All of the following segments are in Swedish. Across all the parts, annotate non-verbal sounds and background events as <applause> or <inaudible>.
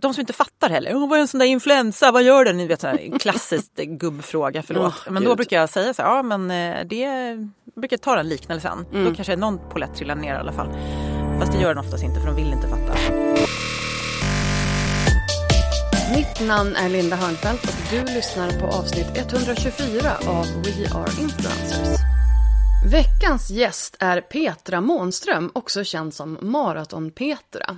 de som inte fattar heller, oh, vad är en sån där influensa, vad gör den? Ni vet, så här, klassiskt <laughs> gubbfråga, förlåt. Oh, men då Gud. brukar jag säga så här, ja men eh, det jag brukar ta den liknelsen. Mm. Då kanske någon polett trillar ner i alla fall. Fast det gör den oftast inte för de vill inte fatta. Mitt namn är Linda Hörnfeldt och du lyssnar på avsnitt 124 av We Are Influencers. Veckans gäst är Petra Månström, också känd som Maraton-Petra.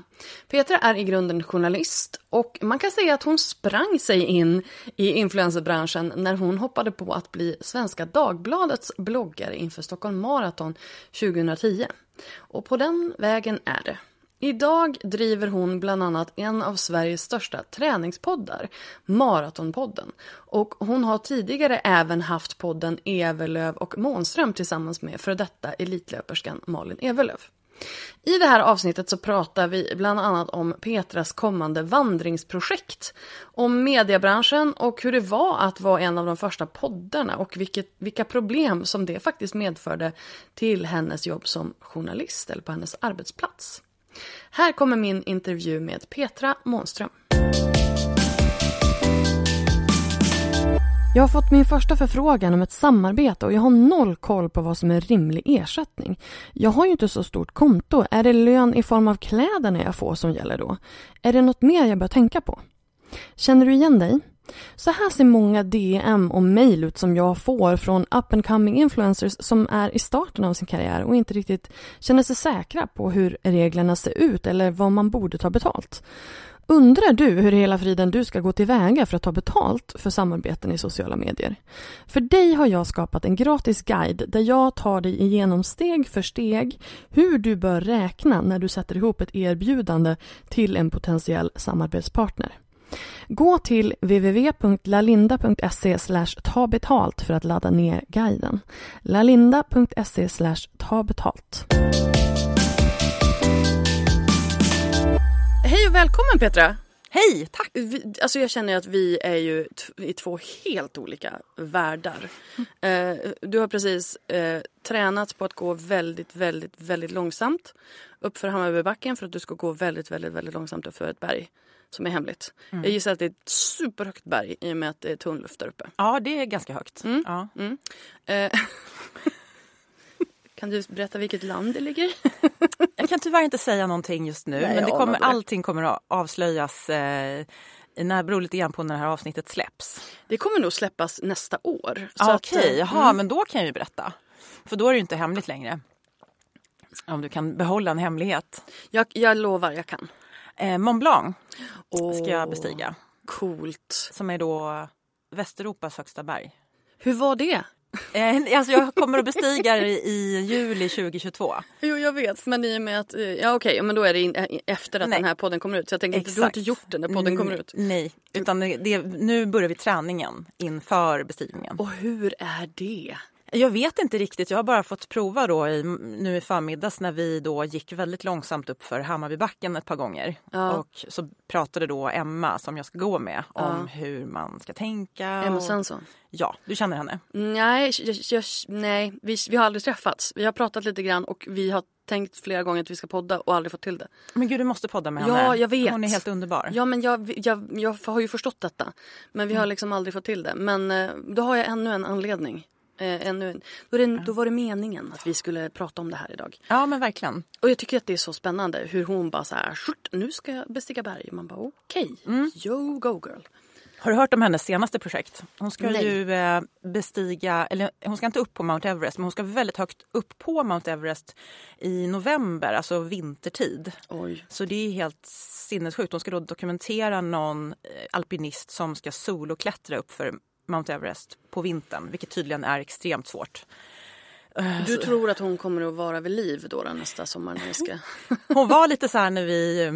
Petra är i grunden journalist och man kan säga att hon sprang sig in i influencerbranschen när hon hoppade på att bli Svenska Dagbladets bloggare inför Stockholm Marathon 2010. Och på den vägen är det. Idag driver hon bland annat en av Sveriges största träningspoddar, Maratonpodden. Och hon har tidigare även haft podden Evelöv och Månström tillsammans med för detta elitlöperskan Malin Evelöv. I det här avsnittet så pratar vi bland annat om Petras kommande vandringsprojekt, om mediebranschen och hur det var att vara en av de första poddarna och vilket, vilka problem som det faktiskt medförde till hennes jobb som journalist eller på hennes arbetsplats. Här kommer min intervju med Petra Månström. Jag har fått min första förfrågan om ett samarbete och jag har noll koll på vad som är rimlig ersättning. Jag har ju inte så stort konto. Är det lön i form av kläderna jag får som gäller då? Är det något mer jag bör tänka på? Känner du igen dig? Så här ser många DM och mail ut som jag får från up and coming influencers som är i starten av sin karriär och inte riktigt känner sig säkra på hur reglerna ser ut eller vad man borde ta betalt. Undrar du hur i hela friden du ska gå tillväga för att ta betalt för samarbeten i sociala medier? För dig har jag skapat en gratis guide där jag tar dig igenom steg för steg hur du bör räkna när du sätter ihop ett erbjudande till en potentiell samarbetspartner. Gå till www.lalinda.se ta betalt för att ladda ner guiden. lalinda.se ta betalt. Hej och välkommen Petra! Hej, tack! Vi, alltså jag känner att vi är ju i två helt olika världar. <laughs> Eh, du har precis eh, tränat på att gå väldigt, väldigt, väldigt långsamt uppför Hammarbybacken för att du ska gå väldigt, väldigt, väldigt långsamt uppför ett berg som är hemligt. Jag gissar att det är ett superhögt berg i och med att det är tunn luft där uppe. Ja, det är ganska högt. Mm. Ja. Eh, <laughs> kan du berätta vilket land det ligger i? <laughs> Jag kan tyvärr inte säga någonting just nu, Nej, men det kommer, det. allting kommer att avslöjas eh, när beror lite grann på när det här avsnittet släpps. Det kommer nog släppas nästa år. Ah, Okej, eh, jaha, men då kan jag ju berätta. För då är det inte hemligt längre. Om du kan behålla en hemlighet. jag, jag lovar, jag kan. Eh, Mont Blanc Åh, ska jag bestiga. Coolt. Som är då Västeuropas högsta berg. Hur var det? Eh, alltså jag kommer att bestiga det i juli 2022. Jo, jag vet. Men i och med att... eh, Ja, okej. men då är det in, eh, efter att Nej. den här podden kommer ut. Så jag tänker inte, du har Exakt. inte gjort den när podden kommer ut. Nej, utan det, det, nu börjar vi träningen inför bestigningen. Och hur är det? Jag vet inte riktigt. Jag har bara fått prova då i, nu i förmiddags när vi då gick väldigt långsamt upp för Hammarbybacken ett par gånger. Ja. Och så pratade då Emma som jag ska gå med om hur man ska tänka. Emma och- Svensson. Ja, du känner henne. Nej, jag, jag, nej vi, vi har aldrig träffats. Vi har pratat lite grann och vi har tänkt flera gånger att vi ska podda och aldrig fått till det. Men gud, du måste podda med Ja, henne. jag vet. Hon är helt underbar. Ja men jag, jag, jag har ju förstått detta. Men vi har liksom aldrig fått till det. Men eh, då har jag ännu en anledning. Eh, ännu. Då, det, då var det meningen att vi skulle prata om det här idag. Ja, men verkligen. Och jag tycker att det är så spännande hur hon bara så här, "Skjut, nu ska jag bestiga berg. Man bara okej, yo go girl. Har du hört om hennes senaste projekt? Hon ska Nej. ju eh, bestiga, eller hon ska inte upp på Mount Everest, men hon ska väldigt högt upp på Mount Everest i november, alltså vintertid. Oj. Så det är helt sinnessjukt. Hon ska då dokumentera någon eh, alpinist som ska soloklättra upp för Mount Everest på vintern, vilket tydligen är extremt svårt. Du tror att hon kommer att vara vid liv då, då nästa sommar när vi ska... <laughs> Hon var lite så här när vi eh,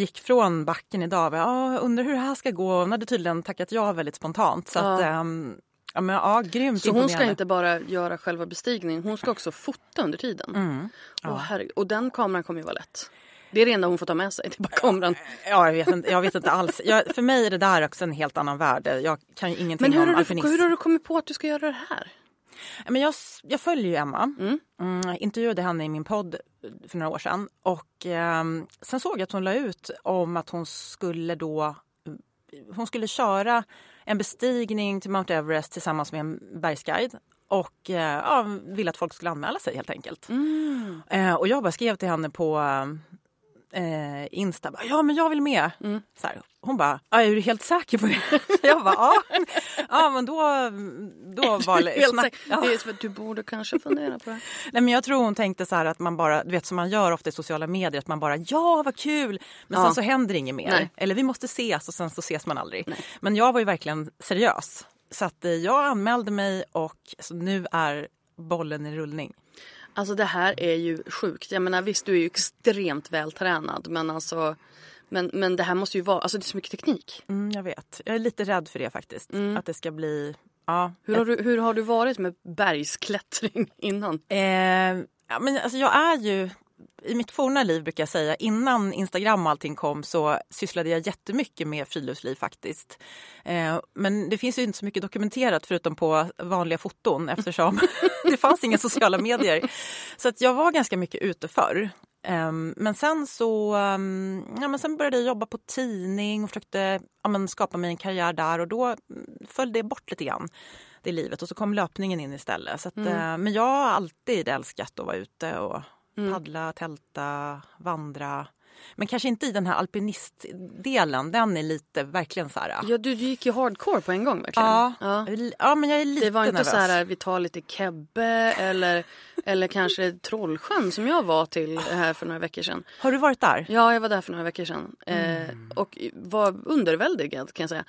gick från backen idag. Ja, undrar hur det här ska gå. Hon hade tydligen tackat ja väldigt spontant. Så att, ehm, ja, men, ja, grymt Så hon ska inte bara göra själva bestigningen, hon ska också fota under tiden. Mm. Åh, herregud. Och den kameran kommer ju vara lätt. Det är det enda hon får ta med sig, det är bara kameran. Ja, jag vet inte, jag vet inte alls. Jag, för mig är det där också en helt annan värld. Jag kan ju ingenting Men hur om har, du, hur har du kommit på att du ska göra det här? Men jag, jag följer ju Emma. Mm. jag intervjuade henne i min podd för några år sedan. Och ehm, sen såg jag att hon la ut om att hon skulle då hon skulle köra en bestigning till Mount Everest tillsammans med en bergsguide. Och eh, ja, ville att folk skulle anmäla sig helt enkelt. Eh, och jag bara skrev till henne på eh, Insta. Ja men jag vill med. Så här. Hon bara, "Ja, är du helt säker på det? <laughs> jag bara, ja. <laughs> ja men då, då var det Helt snack- ja. Det är som att du borde kanske fundera på det. <laughs> Nej, men jag tror hon tänkte så här att man bara, du vet som man gör ofta i sociala medier, att man bara ja vad kul, men Ja. sen så händer inget mer. Nej. Eller vi måste ses och sen så ses man aldrig. Men jag var ju verkligen seriös. Så att eh, jag anmälde mig och nu är bollen i rullning. Alltså det här är ju sjukt. Jag menar visst, du är ju extremt vältränad men alltså men, men det här måste ju vara, alltså det är så mycket teknik. Mm, jag vet. Jag är lite rädd för det faktiskt. Att det ska bli, ja. Hur har, du, hur har du varit med bergsklättring <laughs> innan? Eh, ja, men alltså jag är ju, i mitt forna liv brukar jag säga, innan Instagram och allting kom så sysslade jag jättemycket med friluftsliv faktiskt. Eh, men det finns ju inte så mycket dokumenterat förutom på vanliga foton eftersom <laughs> det fanns inga sociala medier. Så att jag var ganska mycket ute förr. Ehm, men sen så ehm, ja, men sen började jag jobba på tidning och försökte ja, skapa mig en karriär där och då mm, föll det bort lite grann det livet och så kom löpningen in istället. Så att, eh, men jag har alltid älskat att vara ute och paddla, tälta, vandra. Men kanske inte i den här alpinistdelen, den är lite verkligen så här... Ja, du, du gick ju hardcore på en gång verkligen. Ja, Ja. ja. men jag är lite Det var inte nervös. så här vi tar lite Kebbe eller, eller kanske Trollsjön som jag var till här för några veckor sedan. Har du varit där? Ja, jag var där för några veckor sedan. Eh, Mm. och var underväldigad kan jag säga.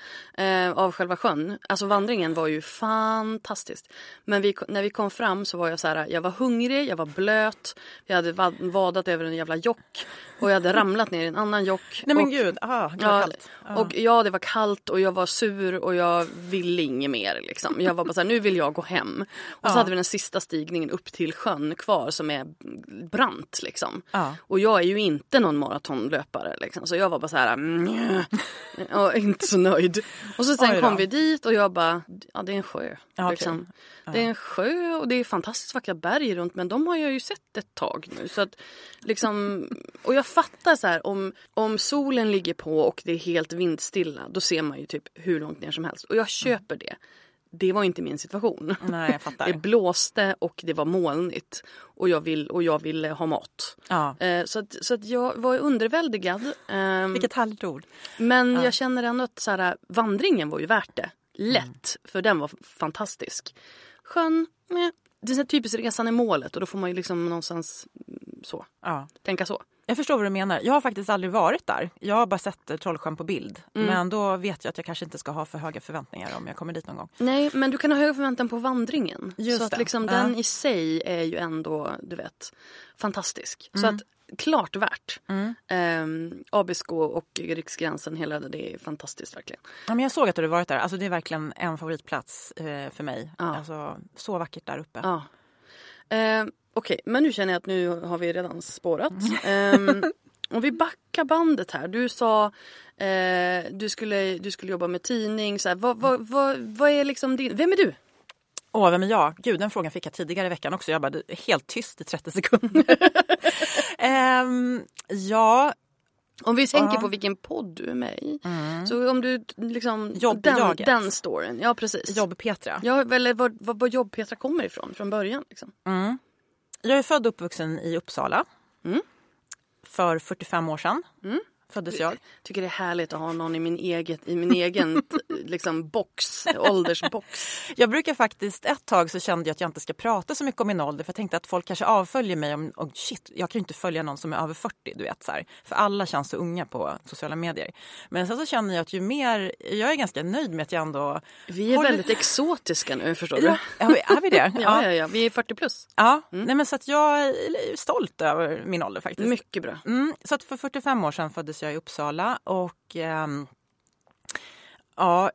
Eh, av själva sjön. Alltså vandringen var ju fantastiskt. Men vi, när vi kom fram så var jag så här, jag var hungrig, jag var blöt. Jag hade va- vadat över en jävla jock. Och jag hade ramlat ner i en annan jock. Nej men och, gud, ah, Ja. Ah. och ja, det var kallt och jag var sur och jag ville inget mer. Liksom. Jag var bara så här, nu vill jag gå hem. Och så hade vi den sista stigningen upp till sjön kvar som är brant. Liksom. Ja. Och jag är ju inte någon maratonlöpare. Liksom. Så jag var bara så här, mm, och inte så nöjd. Och så sen kom vi dit och jag bara, ja det är en sjö. Okej. liksom. Det är en sjö och det är fantastiskt vackra berg runt men de har jag ju sett ett tag nu. Så att, liksom, och jag fattar så här om, om solen ligger på och det är helt vindstilla då ser man ju typ hur långt ner som helst. Och jag köper det. Det var inte min situation. Nej, jag fattar. <laughs> Det blåste och det var molnigt. Och jag, vill, och jag ville ha mat. Ja. Eh, så att, så att jag var underväldigad. Ehm, Vilket härligt ord. men jag känner ändå att så här, vandringen var ju värt det. Lätt, för den var fantastisk. Sjön, meh. det är typiskt resan är målet och då får man ju liksom någonstans mm, så, Ja. tänka så. Jag förstår vad du menar. Jag har faktiskt aldrig varit där. Jag har bara sett eh, Trollsjön på bild. Mm. Men då vet jag att jag kanske inte ska ha för höga förväntningar om jag kommer dit någon gång. Nej, men du kan ha höga förväntan på vandringen. Just så att det. liksom Ja. den i sig är ju ändå, du vet, fantastisk. Så Mm. att klart värt. Mm. Ehm, Abisko och Riksgränsen, hela det, det är fantastiskt verkligen. Ja, men jag såg att du varit där. Alltså, det är verkligen en favoritplats eh, för mig. Ja. Alltså, så vackert där uppe. Ja. Ehm, Okej, men nu känner jag att nu har vi redan spårat. Ehm, <laughs> om vi backar bandet här. Du sa eh, du, skulle, du skulle jobba med tidning. Så här, vad, vad, vad, vad är liksom din... Vem är du? Åh, vem är jag? Gud, den frågan fick jag tidigare i veckan också. Jag bara, helt tyst i 30 sekunder. <laughs> Ehm, ja, Om vi tänker Ja. på vilken podd du är med i. Så om du liksom... Den, Jobbjaget. den storyn. Ja, precis. jobb-Petra. Ja, eller var, var, var jobb-Petra kommer ifrån från början. Liksom. Jag är född och uppvuxen i Uppsala. Mm. För 45 år sedan föddes jag. tycker det är härligt att ha någon i min, eget, i min egen <laughs> liksom box, åldersbox. Jag brukar faktiskt, ett tag så kände jag att jag inte ska prata så mycket om min ålder för jag tänkte att folk kanske avföljer mig om, och shit, jag kan ju inte följa någon som är över 40, du vet så här. För alla känns så unga på sociala medier. Men sen så känner jag att ju mer, jag är ganska nöjd med att jag ändå... Vi är håller- väldigt exotiska nu förstår du. Ja, är vi- är vi det? <laughs> Ja, ja, ja. Vi är 40 plus. Ja, nej men så att jag är stolt över min ålder faktiskt. Mycket bra. Mm, så att för 45 år sedan föddes jag i Uppsala och ehm, ja,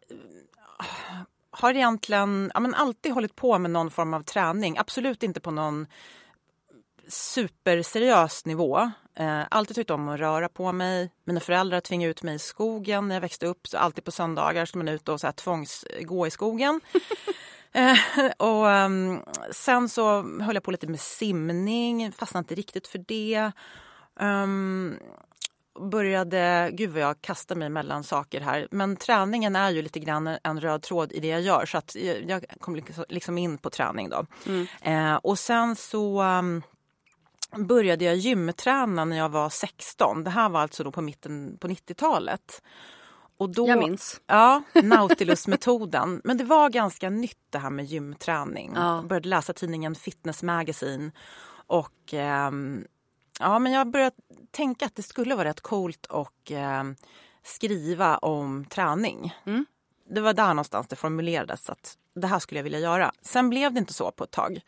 har egentligen ja, men alltid hållit på med någon form av träning. Absolut inte på någon superseriös nivå. Eh, alltid tyckt om att röra på mig. Mina föräldrar tvingade ut mig i skogen när jag växte upp. Så alltid på söndagar skulle man ut och så här, tvångs gå i skogen. <laughs> Eh, och ehm, sen så höll jag på lite med simning, fastnade inte riktigt för det. Um, började, gud vad jag kastar mig mellan saker här, men träningen är ju lite grann en röd tråd i det jag gör så att jag, jag kom liksom- liksom in på träning då. Eh, och sen så um, började jag gymträna när jag var 16. Det här var alltså då på mitten på 90-talet. Och då, Jag minns. Ja, Nautilus-metoden. <laughs> Men det var ganska nytt det här med gymträning. Ja. Jag började läsa tidningen Fitness Magazine. Och ehm, ja, men jag började tänka att det skulle vara rätt coolt att ehm, skriva om träning. Mm. Det var där någonstans det formulerades att det här skulle jag vilja göra. Sen blev det inte så på ett tag.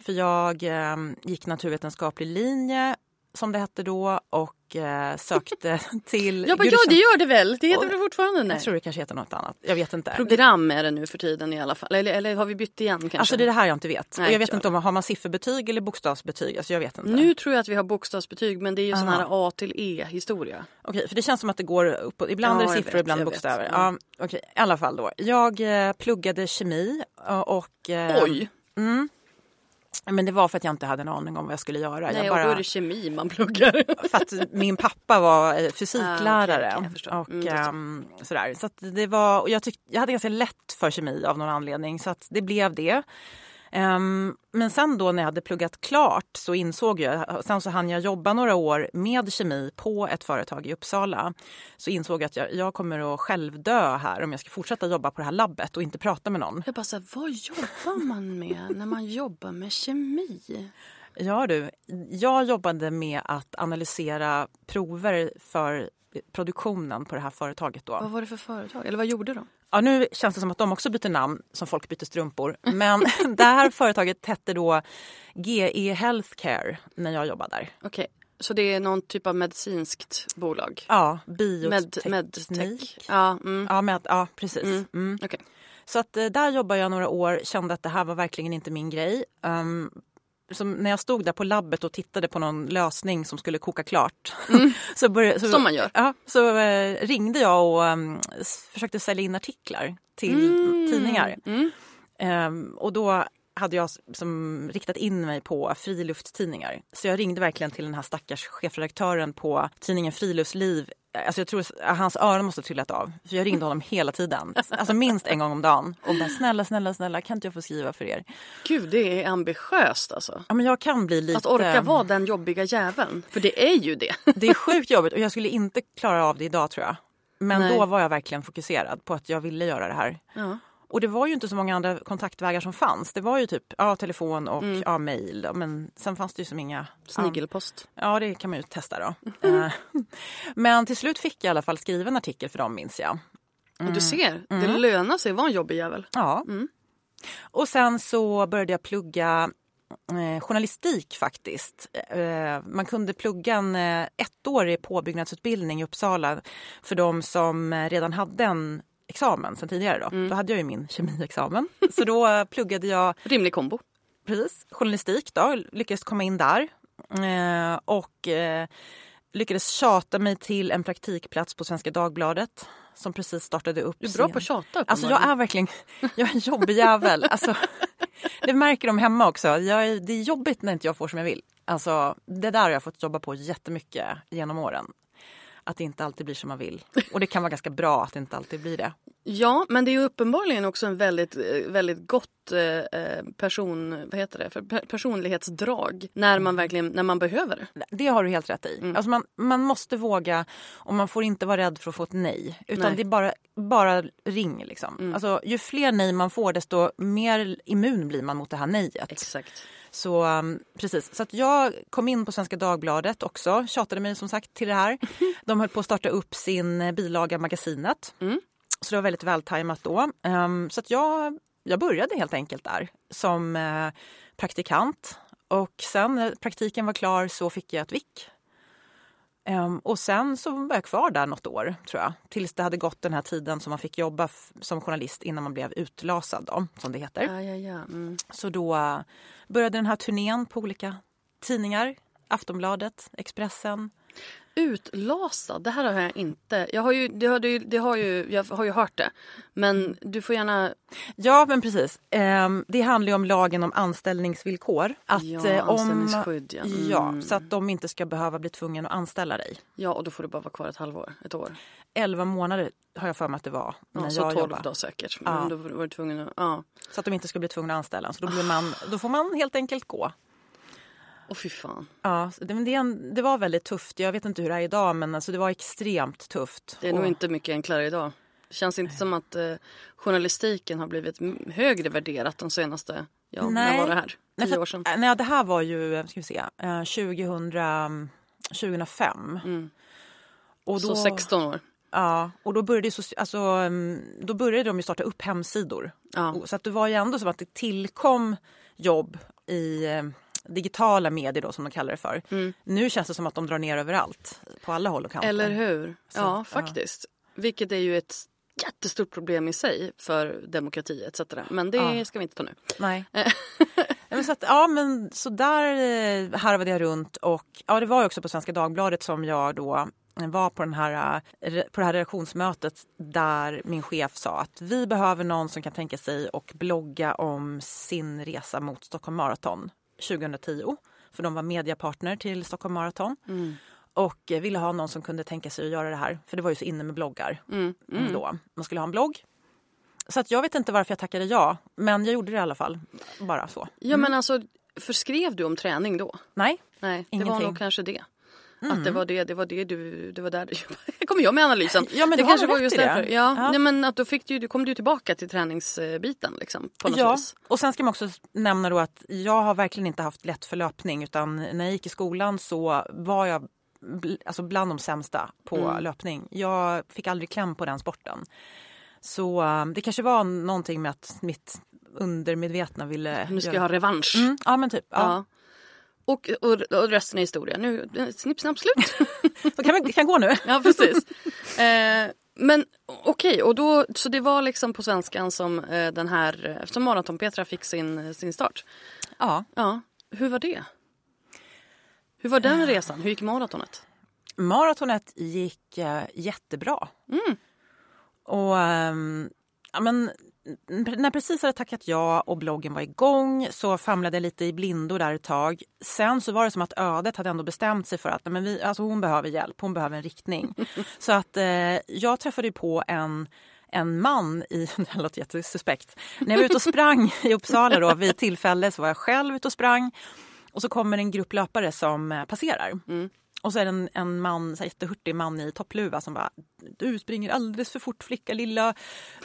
För jag ehm, gick naturvetenskaplig linje som det hette då och eh, sökte <laughs> till... Bara, Gud, ja det gör det väl? Det heter Och- väl fortfarande? Nej. Jag tror det kanske heter något annat. Jag vet inte. Program är det nu för tiden i alla fall. Eller, eller har vi bytt igen kanske? Alltså det är det här jag inte vet. Nej, och jag vet inte om har man sifferbetyg eller bokstavsbetyg. Alltså jag vet inte. Nu tror jag att vi har bokstavsbetyg men det är ju sån Aha. här A till E historia. Okej, för det känns som att det går upp och, Ibland Ja, är det siffror, vet, ibland jag vet. bokstäver. Ja. Ja. okej, i alla fall då. Jag eh, pluggade kemi eh, och... Eh, Oj! Men det var för att jag inte hade en aning om vad jag skulle göra. Nej, jag och då är det kemi man pluggar. För att min pappa var eh, fysiklärare. Ah, okej, jag och, Mm, ehm, sådär. Så att det var, och jag, tyck, jag hade ganska lätt för kemi av någon anledning så att det blev det. Ehm, men sen då när jag hade pluggat klart så insåg jag, sen så hann jag jobba några år med kemi på ett företag i Uppsala. Så insåg jag att jag, jag kommer att självdö här om jag ska fortsätta jobba på det här labbet och inte prata med någon. Jag bara så här, vad jobbar man med när man jobbar med kemi? Ja du, jag jobbade med att analysera prover för produktionen på det här företaget då. Vad var det för företag? Eller vad gjorde de? Ja, nu känns det som att de också byter namn som folk byter strumpor. Men <laughs> det här företaget hette då GE Healthcare när jag jobbade där. Okej, så det är någon typ av medicinskt bolag? Ja, Med, bioteknik. medtech? Ja, mm. Ja, med, ja precis. Mm. Mm. okej. Så att, eh, där jobbade jag några år, kände att det här var verkligen inte min grej. Um, som när jag stod där på labbet och tittade på någon lösning som skulle koka klart. <laughs> så började, så, Mm. Som man gör. Ja, så eh, ringde jag och um, försökte sälja in artiklar till tidningar. Mm. Ehm, och då hade jag som riktat in mig på friluftstidningar. Så jag ringde verkligen till den här stackars chefredaktören på tidningen Friluftsliv. Alltså jag tror att hans öron måste ha trillat av. För jag ringde honom hela tiden. Alltså minst en gång om dagen. Och bara snälla, snälla, snälla kan inte jag få skriva för er? Gud, det är ambitiöst alltså. Ja men jag kan bli lite... Att orka vara den jobbiga jäveln. För det är ju det. <laughs> Det är sjukt jobbigt och jag skulle inte klara av det idag tror jag. Men Nej. då var jag verkligen fokuserad på att jag ville göra det här. Ja. Och det var ju inte så många andra kontaktvägar som fanns. Det var ju typ ja, telefon och Mm. ja, mejl. Men sen fanns det ju som inga... Snigelpost. Ja, det kan man ju testa då. <laughs> Eh, <laughs> Men till slut fick jag i alla fall skriva en artikel för dem minns jag. Och du ser, det Mm. lönar sig att vara en jobbig jävel. Ja. Mm. Och sen så började jag plugga eh, journalistik faktiskt. Eh, man kunde plugga en eh, ettårig påbyggnadsutbildning i Uppsala för de som eh, redan hade en examen sen tidigare. Då, Mm. då hade jag ju min kemiexamen. <laughs> Så då pluggade jag Rimlig kombo. precis, journalistik då, lyckades komma in där. Eh, och eh, lyckades tjata mig till en praktikplats på Svenska Dagbladet som precis startade upp. Du är bra sin- på att tjata Alltså jag är verkligen jag är en jobbig jävel. Alltså, <laughs> det märker de hemma också. Jag är, det är jobbigt när inte jag får som jag vill. Alltså, det där har jag fått jobba på jättemycket genom åren. Att det inte alltid blir som man vill. Och det kan vara ganska bra att det inte alltid blir det. Ja, men det är uppenbarligen också en väldigt, eh, väldigt gott eh, person, vad heter det, personlighetsdrag när man verkligen när man behöver det. Det har du helt rätt i. Mm. Alltså man, man måste våga och man får inte vara rädd för att få ett nej. Utan Nej. det är bara, bara ring. Liksom. Mm. Alltså, ju fler nej man får desto mer immun blir man mot det här nejet. Exakt. Så um, precis, så att jag kom in på Svenska Dagbladet också, tjatade mig som sagt till det här. <laughs> De höll på att starta upp sin eh, bilaga Magasinet. Mm. Så det var väldigt vältajmat då. Um, så att jag, jag började helt enkelt där som eh, praktikant. Och sen när praktiken var klar så fick jag ett vick. Ehm, och sen så var jag kvar där något år, tror jag. Tills det hade gått den här tiden som man fick jobba som journalist innan man blev utlasad, då, som det heter. Ja, ja, ja. Mm. Så då eh, började den här turnén på olika tidningar. Aftonbladet, Expressen. Utlasad, det här har jag inte. Jag har ju, det har, det, har ju, jag har ju hört det. Men du får gärna... Ja, men precis. Ehm, det handlar ju om lagen om anställningsvillkor. Att, Ja, eh, om, anställningsskydd, ja. Mm. ja. Så att de inte ska behöva bli tvungna att anställa dig. Ja, och då får du bara vara kvar ett halvår, ett år. 11 månader har jag för mig att det var Ja, när så jag 12 jobbade. då säkert. Ja. Men då var du tvungen att... Ja. Så att de inte ska bli tvungna att anställa. Så då, blir man, då får man helt enkelt gå. Åh fy fan. Ja, det, men det, det var väldigt tufft. Jag vet inte hur det är idag, men alltså det var extremt tufft. Det är nog Och- inte mycket enklare idag. Det känns inte som att eh, journalistiken har blivit högre värderat de senaste, ja, när Nej. var det här? Nej, Tio för- år sedan? äh, Nej, det här var ju, ska vi se, eh, 2000, 2005. Mm. Och Så 16 år. Ja, och då började, alltså, mm, då började de ju starta upp hemsidor. Ja. Och- Så att det var ju ändå som att det tillkom jobb i eh, digitala medier då som de kallar det för. Nu känns det som att de drar ner överallt, på alla håll och kanter. Eller hur? Så, ja, ja. faktiskt. Vilket är ju ett jättestort problem i sig för demokrati etc. Men det Ja. ska vi inte ta nu. Nej. Men så att, ja, men så där eh, harvade jag runt och ja, det var också på Svenska Dagbladet som jag då var på, den här, eh, på det här redaktionsmötet där min chef sa att vi behöver någon som kan tänka sig och blogga om sin resa mot Stockholm Marathon 2010. För de var mediapartner till Stockholm Marathon. Och eh, ville ha någon som kunde tänka sig att göra det här. För det var ju så inne med bloggar Mm. Mm. då. Man skulle ha en blogg. Så att jag vet inte varför jag tackade ja, men jag gjorde det i alla fall. Bara så. Ja men alltså, för skrev du om träning då? Nej, Nej, det var Ingenting. nog kanske det. Att det var det, det var det du, det var där du <laughs> kommer jag med analysen. Ja, men det kanske var just det. därför. Ja, Ja. Nej, men att då fick du, du kom du tillbaka till träningsbiten liksom på något ja. vis. Och sen ska man också nämna då att jag har verkligen inte haft lätt för löpning utan när jag gick i skolan så var jag alltså bland de sämsta på Mm. löpning. Jag fick aldrig kläm på den sporten. Så eh, det kanske var någonting med att mitt undermedvetna ville... Nu ska jag ha revansch. Mm, ja men typ. Ja. Och, och, och resten är historia. Nu, snipp, snapp, slut. <laughs> Så kan vi kan gå nu. ja, precis. <laughs> Eh, men okej, och då, så det var liksom på svenskan som eh, den här, eftersom Maraton-Petra fick sin, sin start. Ja. Ja, hur var det? Hur var den resan? Hur gick maratonet? Maratonet gick eh, jättebra. Mm. Och ehm, ja, men, när jag precis hade tackat ja och bloggen var igång så famlade jag lite i blindo där ett tag. Sen så var det som att ödet hade ändå bestämt sig för att men vi, alltså hon behöver hjälp, hon behöver en riktning. <laughs> så att eh, jag träffade på en en man i, <laughs> det här låter jättesuspekt, när jag var ute och sprang i Uppsala då, vid tillfälle så var jag själv ute och sprang och så kommer en grupp löpare som eh, passerar. Och så är det en, en man, så här jättehurtig man i toppluva som bara Du springer alldeles för fort flicka lilla.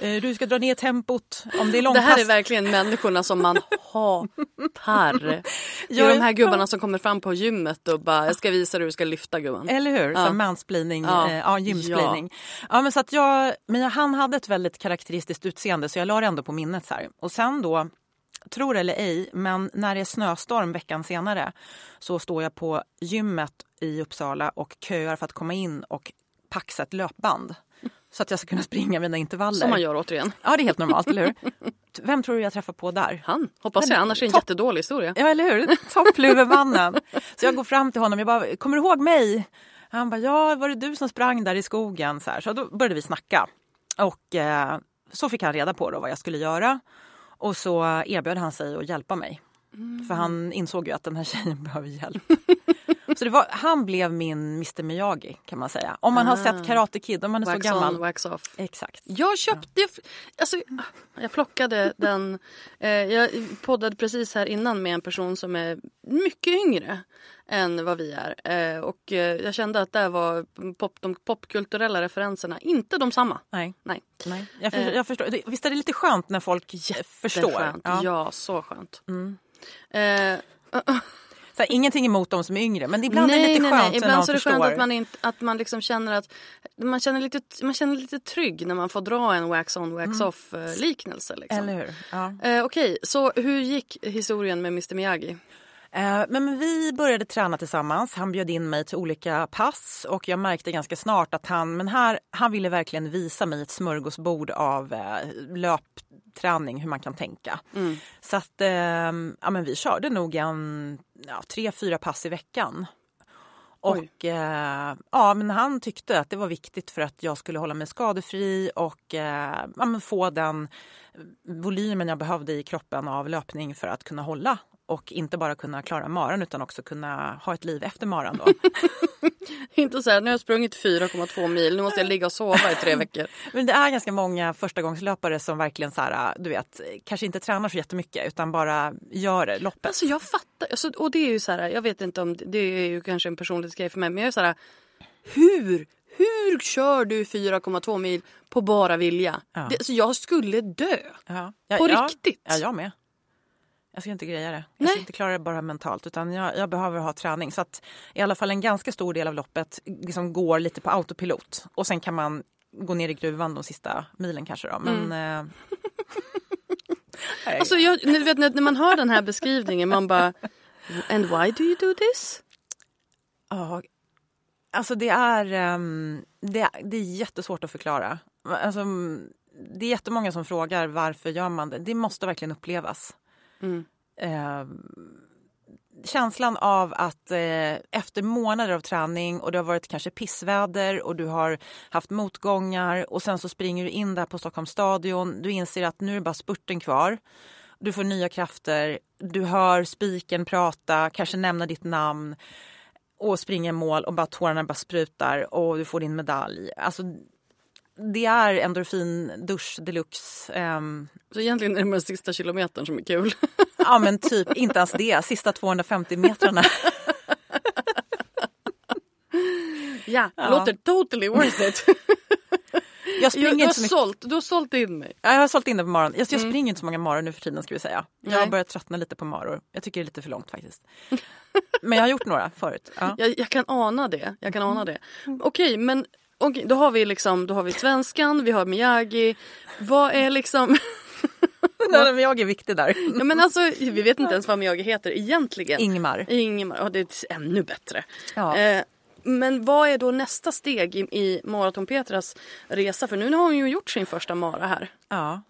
Eh, du ska dra ner tempot om det är Det långpass. här är verkligen människorna som man <laughs> hatar. Det är Ja, de här ja. gubbarna som kommer fram på gymmet och bara, jag ska visa dig hur du ska lyfta gumman. Eller hur? Ja. Ja. Mansplaining, Ja. ja. Eh, ja, gymsplaining. Ja. men så att jag, men han hade ett väldigt karaktäristiskt utseende så jag la det ändå på minnet. Så här. Och sen då tro det eller ej, men när det är snöstorm veckan senare så står jag på gymmet i Uppsala och köar för att komma in och paxa ett löpband. Så att jag ska kunna springa mina intervaller. Som man gör återigen. Ja, det är helt normalt, eller hur? Vem tror du jag träffar på där? Han, hoppas jag. Annars är det en Topp. jättedålig historia. Ja, eller hur? Toppluvemannen. Så jag går fram till honom. Jag bara, kommer du ihåg mig? Han bara, ja, var det du som sprang där i skogen? Så, här. så då började vi snacka. Och eh, så fick han reda på då vad jag skulle göra. Och så erbjöd han sig att hjälpa mig. För han insåg ju att den här tjejen <laughs> behöver hjälp så var, han blev min Mr Miyagi kan man säga. Om man har sett Karate Kid, om man är Wax så gammal. on, wax off. Exakt. Jag köpte, alltså, jag plockade <laughs> den, eh, jag poddade precis här innan med en person som är mycket yngre än vad vi är. Eh, och eh, jag kände att där var pop, de popkulturella referenserna inte de samma. Nej. Nej. Nej. Jag, för, Eh. jag förstår. Visst är det lite skönt när folk förstår? Ja. Ja. så skönt. Eh, <laughs> Så här, ingenting emot de som är yngre, men ibland är det lite skönt när Ibland så är det förstår. skönt att man, inte, att man liksom känner att man känner, lite, man känner lite trygg när man får dra en wax on wax off eh, liknelse. Liksom. Eller hur? Ja. Eh, Okej, så hur gick historien med Mr Miyagi? Eh, Men men vi började träna tillsammans. Han bjöd in mig till olika pass och jag märkte ganska snart att han, men här, han ville verkligen visa mig ett smörgåsbord av eh, löpträning, hur man kan tänka. Så att eh, ja, men vi körde nog en ja, tre, fyra pass i veckan. Och eh, ja, men han tyckte att det var viktigt för att jag skulle hålla mig skadefri och eh, ja, få den volymen jag behövde i kroppen av löpning för att kunna hålla och inte bara kunna klara maran utan också kunna ha ett liv efter maran. Då. <laughs> Inte så här, nu har jag sprungit 4,2 mil, nu måste jag ligga och sova i tre veckor. <laughs> Men det är ganska många förstagångslöpare som verkligen så här, du vet, kanske inte tränar så jättemycket utan bara gör loppet. Alltså jag fattar, alltså, och det är ju så här, jag vet inte om det, det är ju kanske en personlighetsgrej för mig, men jag är så här, hur, hur kör du 4,2 mil på bara vilja? Ja. Det, alltså jag skulle dö. Ja. På ja, riktigt? Ja, jag med. Jag ska inte greja det. Jag Nej. ska inte klara det bara mentalt utan jag, jag behöver ha träning. Så att i alla fall en ganska stor del av loppet liksom går lite på autopilot. Och sen kan man gå ner i gruvan de sista milen kanske då. Men, eh, nej. <laughs> Alltså jag, ni vet, när, man hör den här beskrivningen man bara And why do you do this? Ja, alltså det är, ehm, det, det är jättesvårt att förklara. Alltså, det är jättemånga som frågar varför gör man det. Det måste verkligen upplevas. Mm. Eh, känslan av att eh, efter månader av träning och det har varit kanske pissväder och du har haft motgångar och sen så springer du in där på Stockholms stadion. Du inser att nu är det bara spurten kvar. Du får nya krafter. Du hör spiken prata, kanske nämna ditt namn och springer i mål och bara tårarna bara sprutar och du får din medalj. Alltså, det är endorfin-dusch deluxe. Ehm, Så egentligen är det den sista kilometern som är kul. <laughs> ja men typ, inte ens det. Sista 250 metrarna. ja, det låter totally worth it. <laughs> Jag du, springer du, har inte så mycket. sålt, du har sålt in mig. Ja, Jag har sålt in det på morgonen. Jag, jag springer inte så många maror nu för tiden ska vi säga. Jag har börjat tröttna lite på maror. Jag tycker det är lite för långt faktiskt. Men jag har gjort några förut. Ja. Jag, jag kan ana det. Jag kan ana det. Okej, men okej, då har vi liksom, då har vi svenskan, vi har Miyagi. Vad är liksom... <laughs> Nej, jag är viktig där. ja, men alltså, vi vet inte ens vad Miyagi heter egentligen. Ingmar. Ingemar. Ja, det är ännu bättre. Ja. Eh, men vad är då nästa steg i, i Maraton Petras resa? För nu har hon ju gjort sin första mara här. Ja.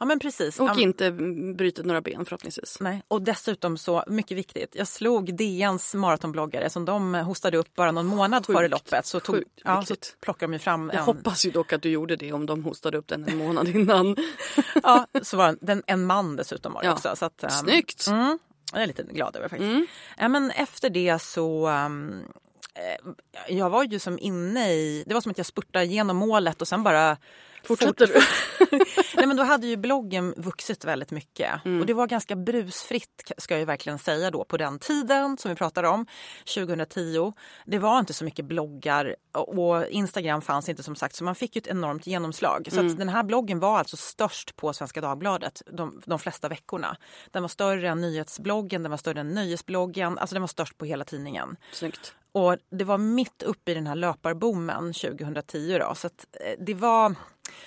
Ja, men precis. Och Ja, inte brutit några ben förhoppningsvis. Nej. Och dessutom så, mycket viktigt, jag slog DNs maratonbloggare som de hostade upp bara någon månad Sjukt, före loppet. Så, tog, sjukt ja, så plockade de ju fram Jag en, hoppas ju dock att du gjorde det om de hostade upp den en månad innan. <laughs> ja, så var den en man dessutom var det Ja. också. Så att, ehm, Snyggt! Mm, jag är lite glad över faktiskt. Mm. Ja, men efter det så... eh, jag var ju som inne i... Det var som att jag spurtade igenom målet och sen bara... Fortsätter du? <laughs> Nej, men då hade ju bloggen vuxit väldigt mycket. Mm. Och det var ganska brusfritt ska jag verkligen säga då på den tiden som vi pratade om, 2010. Det var inte så mycket bloggar och Instagram fanns inte som sagt så man fick ju ett enormt genomslag. Så Mm. att den här bloggen var alltså störst på Svenska Dagbladet de, de flesta veckorna. Den var större än nyhetsbloggen, den var större än nöjesbloggen, alltså den var störst på hela tidningen. Snyggt. Och det var mitt uppe i den här löparboomen 2010 då, så att eh, det var,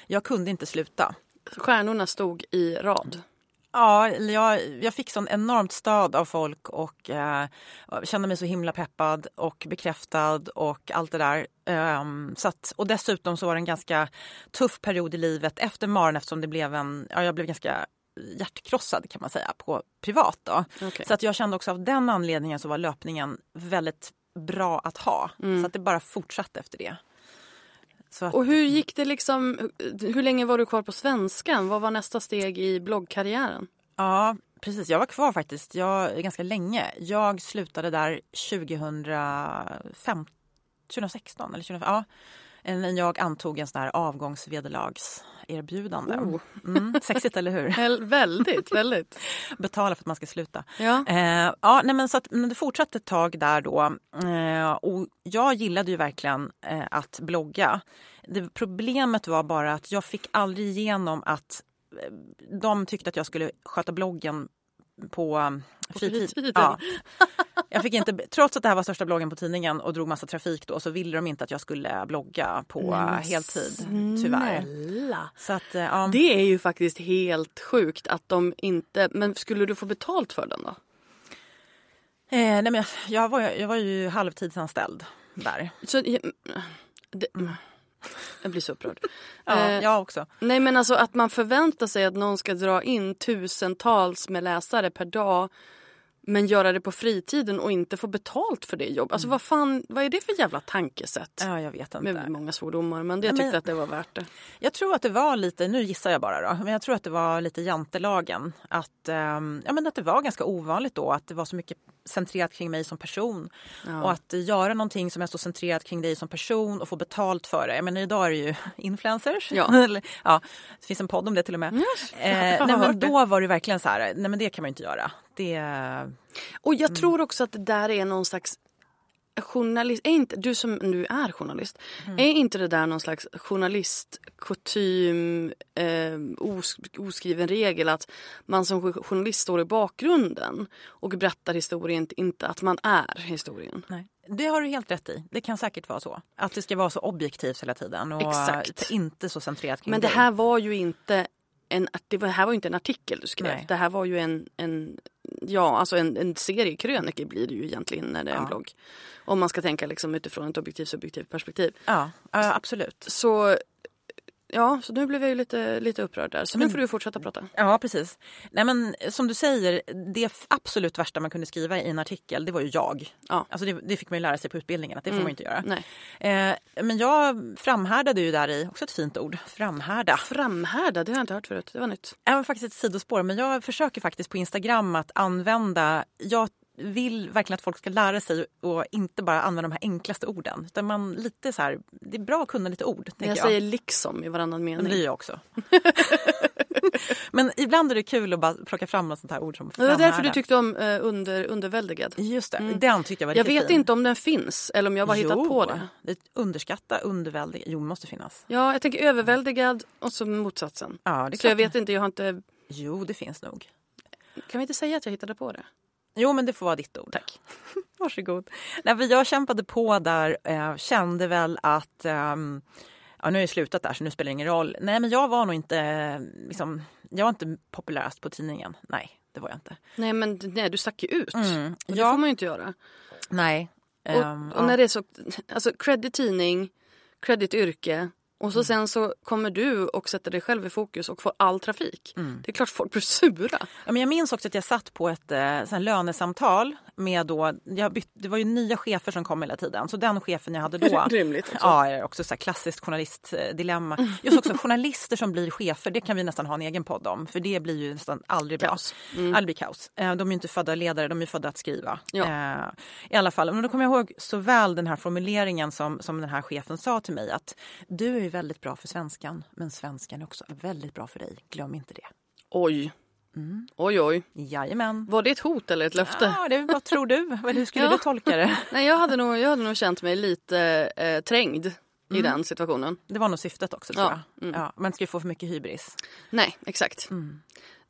jag kunde inte sluta. Stjärnorna stod i rad. Ja, jag, jag fick sån enormt stöd av folk och eh, kände mig så himla peppad och bekräftad och allt det där. Um, så att, och dessutom så var det en ganska tuff period i livet efter maren eftersom det blev en, ja, jag blev ganska hjärtkrossad kan man säga på privat då. Okay. Så att jag kände också av den anledningen så var löpningen väldigt bra att ha. Mm. Så att det bara fortsatte efter det. Att, Och hur gick det liksom, hur länge var du kvar på svenskan? Vad var nästa steg i bloggkarriären? Ja, precis. Jag var kvar faktiskt jag, ganska länge. Jag slutade där 2005, 2016 eller 2005. Ja, när jag antog en sån här avgångsvederlagserbjudande. Oh. Mm, sexigt, eller hur? <laughs> Väl, väldigt, väldigt. <laughs> Betala för att man ska sluta. Ja. Eh, ja, nej, men så att, men det fortsatte ett tag där då. Eh, och jag gillade ju verkligen eh, att blogga. Det, problemet var bara att jag fick aldrig igenom att eh, de tyckte att jag skulle sköta bloggen på, På fritid. fritiden. Ja. <laughs> Jag fick inte, trots att det här var största bloggen på tidningen och drog massa trafik då så ville de inte att jag skulle blogga på Nej, men heltid. Tyvärr. Snälla. Så att, eh, ja. Det är ju faktiskt helt sjukt att de inte... Men skulle du få betalt för den då? Eh, nej men jag, jag, var, jag var ju halvtidsanställd där. Så, ja, det, jag blir så upprörd. <laughs> Ja, Eh, jag också. Nej men alltså att man förväntar sig att någon ska dra in tusentals med läsare per dag men göra det på fritiden och inte få betalt för det jobbet. Alltså vad fan, vad är det för jävla tankesätt? Ja, jag vet inte. Med många svordomar men Nej, tyckte men- att det var värt det. Jag tror att det var lite, nu gissar jag bara då, men jag tror att det var lite jantelagen. Att, ehm, ja, men att det var ganska ovanligt då att det var så mycket centrerat kring mig som person. Och att göra någonting som är så centrerat kring dig som person och få betalt för det. Jag menar idag är det ju influencers. Ja. <laughs> Ja, det finns en podd om det till och med. Eh, nej, men då var det verkligen så här, nej men det kan man ju inte göra. Det, Och Mm. jag tror också att det där är någon slags journalist, är inte, du som nu är journalist, Mm. är inte det där någon slags journalistkutym, eh, os, oskriven regel att man som journalist står i bakgrunden och berättar historien, inte att man är historien? nej. det har du helt rätt i. Det kan säkert vara så. Att det ska vara så objektivt hela tiden och Exakt. inte så centrerat kring Men det här var ju inte en, det här var ju inte en artikel du skrev. Nej. Det här var ju en, en ja, alltså en, en serie krönikor blir det ju egentligen när det är en Ja. blogg. Om man ska tänka liksom utifrån ett objektivt subjektivt perspektiv. Ja, absolut. Så ja, så nu blev jag ju lite, lite upprörd där. Så nu får du fortsätta prata. Ja, precis. Nej, men som du säger, det absolut värsta man kunde skriva i en artikel, det var ju jag. Ja. Alltså det, det fick man ju lära sig på utbildningen att det får man ju inte göra. Eh, men jag framhärdade ju där i, också ett fint ord, framhärda. Framhärda, det har jag inte hört förut. Det var nytt. Även faktiskt ett sidospår, men jag försöker faktiskt på Instagram att använda, jag vill verkligen att folk ska lära sig och inte bara använda de här enklaste orden. Utan man lite så här, det är bra att kunna lite ord. tänker Jag säger liksom i varannan Men det mening. gör jag också. <laughs> men ibland är det kul att bara plocka fram något sånt här ord som Det var därför du tyckte om eh, under, underväldigad. Just det, den tyckte jag var Jag vet fin. inte om den finns eller om jag bara hittat på det. det. Underskatta, underväldig. Jo, måste finnas. Ja, jag tänker överväldigad och så motsatsen. Ja, det Så jag vet inte, jag har inte... Jo, det finns nog. Kan vi inte säga att jag hittade på det? Jo, men det får vara ditt ord. Tack. <laughs> Varsågod. Nej, för jag kämpade på där, eh, kände väl att ehm, Ja, nu har jag slutat där så nu spelar det ingen roll. Nej, men jag var nog inte, eh, liksom, jag var inte populärast på tidningen. Nej, det var jag inte. Nej, men nej, du stack ju ut. Mm. Och det Ja. får man ju inte göra. Nej. Och, Ehm, och när det är så, alltså credit tidning, credit yrke och Mm. så sen så kommer du och sätter dig själv i fokus och får all trafik. Mm. Det är klart folk blir sura. Ja, men jag minns också att jag satt på ett eh, lönesamtal med då, jag bytt, det var ju nya chefer som kom hela tiden. Så den chefen jag hade då. <laughs> Rimligt också. Ja, också så här klassiskt journalistdilemma. Just också journalister som blir chefer, det kan vi nästan ha en egen podd om. För det blir ju nästan aldrig bra. Kaos. Aldrig blir kaos. Eh, De är ju inte födda ledare, de är födda att skriva. Ja. Eh, I alla fall, men då kommer jag ihåg så väl den här formuleringen som, som den här chefen sa till mig att du är väldigt bra för svenskan, men svenskan är också väldigt bra för dig. Glöm inte det. Oj. Mm. Oj, oj. Jajamän. Var det ett hot eller ett löfte? Ja, det, vad tror du? Hur skulle <laughs> Ja. du tolka det? <laughs> Nej, jag hade, nog, jag hade nog känt mig lite eh, trängd i Mm. den situationen. Det var nog syftet också tror Ja, jag. Ja, man ska ju få för mycket hybris. Nej, exakt. Mm.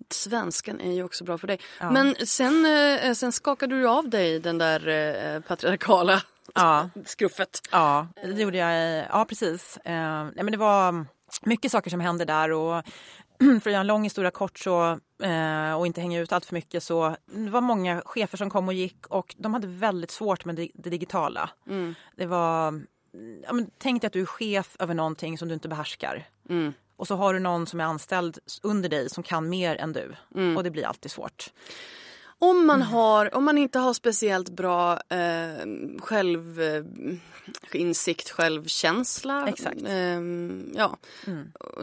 Svenskan är ju också bra för dig. Ja. Men sen, eh, sen skakade du av dig den där eh, patriarkala Ja. skruffet. Ja, det gjorde jag. Ja, precis. Eh, nej, men det var mycket saker som hände där. Och <clears throat> för att göra en lång historia kort så eh, och inte hänga ut allt för mycket så det var många chefer som kom och gick och de hade väldigt svårt med det, det digitala. Mm. Det var, ja, men, tänk dig att du är chef över någonting som du inte behärskar. Mm. Och så har du någon som är anställd under dig som kan mer än du. Mm. Och det blir alltid svårt. Om man, har, om man inte har speciellt bra eh, självinsikt, självkänsla. Exakt. Eh, ja,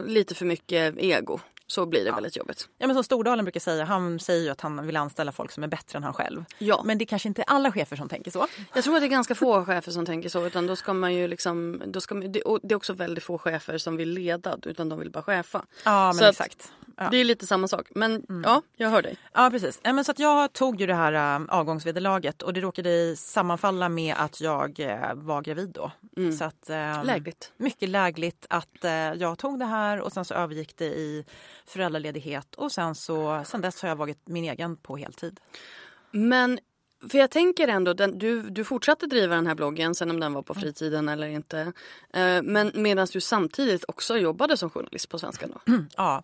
lite för mycket ego. Så blir det väldigt jobbigt. Ja, men som Stordalen brukar säga, han säger ju att han vill anställa folk som är bättre än han själv. Ja. Men det kanske inte är alla chefer som tänker så. Jag tror att det är ganska få chefer som tänker så. Utan då ska man ju liksom, då ska man, det, är också väldigt få chefer som vill leda utan de vill bara chefa. Ja, men Så att exakt. Ja. Det är lite samma sak. Men ja, jag hör dig. Ja precis. Ja, men så att jag tog ju det här äh, avgångsvederlaget och det råkade sammanfalla med att jag äh, var gravid då. Så att, ähm, Lägligt. Mycket lägligt att äh, jag tog det här och sen så övergick det i föräldraledighet och sen så sen dess har jag varit min egen på heltid. Men för jag tänker ändå, den, du, du fortsatte driva den här bloggen sen om den var på fritiden eller inte. Eh, men medan du samtidigt också jobbade som journalist på Svenska då. <clears throat> Ja.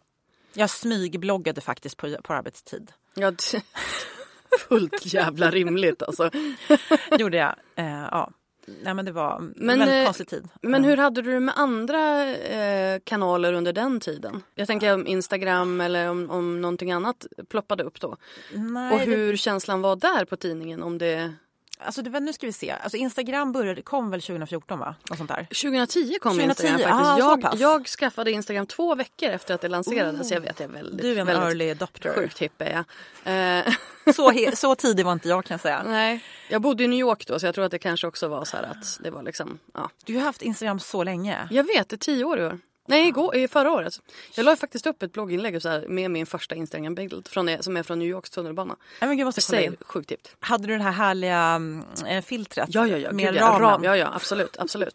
Jag smygbloggade faktiskt på, på arbetstid. Ja, det, <laughs> fullt jävla rimligt alltså. <laughs> gjorde jag. Eh, ja. Nej, men det var en Men, väldigt eh, konstig tid. Men hur hade du det med andra eh, kanaler under den tiden? Jag tänker om Instagram eller om, om någonting annat ploppade upp då. Nej, Och det- hur känslan var där på tidningen om det... Alltså det, var- nu ska vi se. Alltså Instagram började, kom väl 2014 va? Något sånt där. 2010 kom 2010, Instagram faktiskt. ah, så jag, jag skaffade Instagram två veckor efter att det lanserades. Jag vet, jag är väldigt, Du är en väldigt early adopter. sjukt hipp är jag. Eh, Så, <laughs> så tidig var inte jag kan jag säga. nej, jag bodde i New York då så jag tror att det kanske också var så här att det var liksom, ja. Du har haft Instagram så länge. Jag vet, det är tio år i år. Nej, igår, i förra året. Jag la faktiskt upp ett blogginlägg så här, med min första det- som är från New Yorks tunnelbana. Nej, men gud, måste kolla Säg, in. sjukt tips. Hade du det här härliga eh, filtret? Ja, ja, ja. Med Gud, ja. ramen? Ram, ja, ja, absolut, absolut.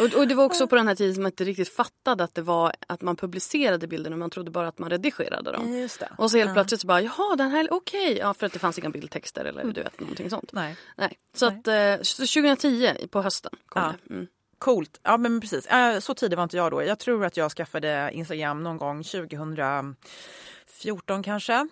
Och, och det var också på den här tiden som man inte riktigt fattade att det var att man publicerade bilderna. Man trodde bara att man redigerade dem. Just det. Och så helt Ja. plötsligt så bara, jaha den här, okej. Ja, för att det fanns inga bildtexter eller du vet någonting sånt. Nej. Nej. Så att eh, så 2010 på hösten kom Ja. det. Mm. Coolt. Ja, men precis. Eh, Så tidig var inte jag då. Jag tror att jag skaffade Instagram någon gång 2014 kanske.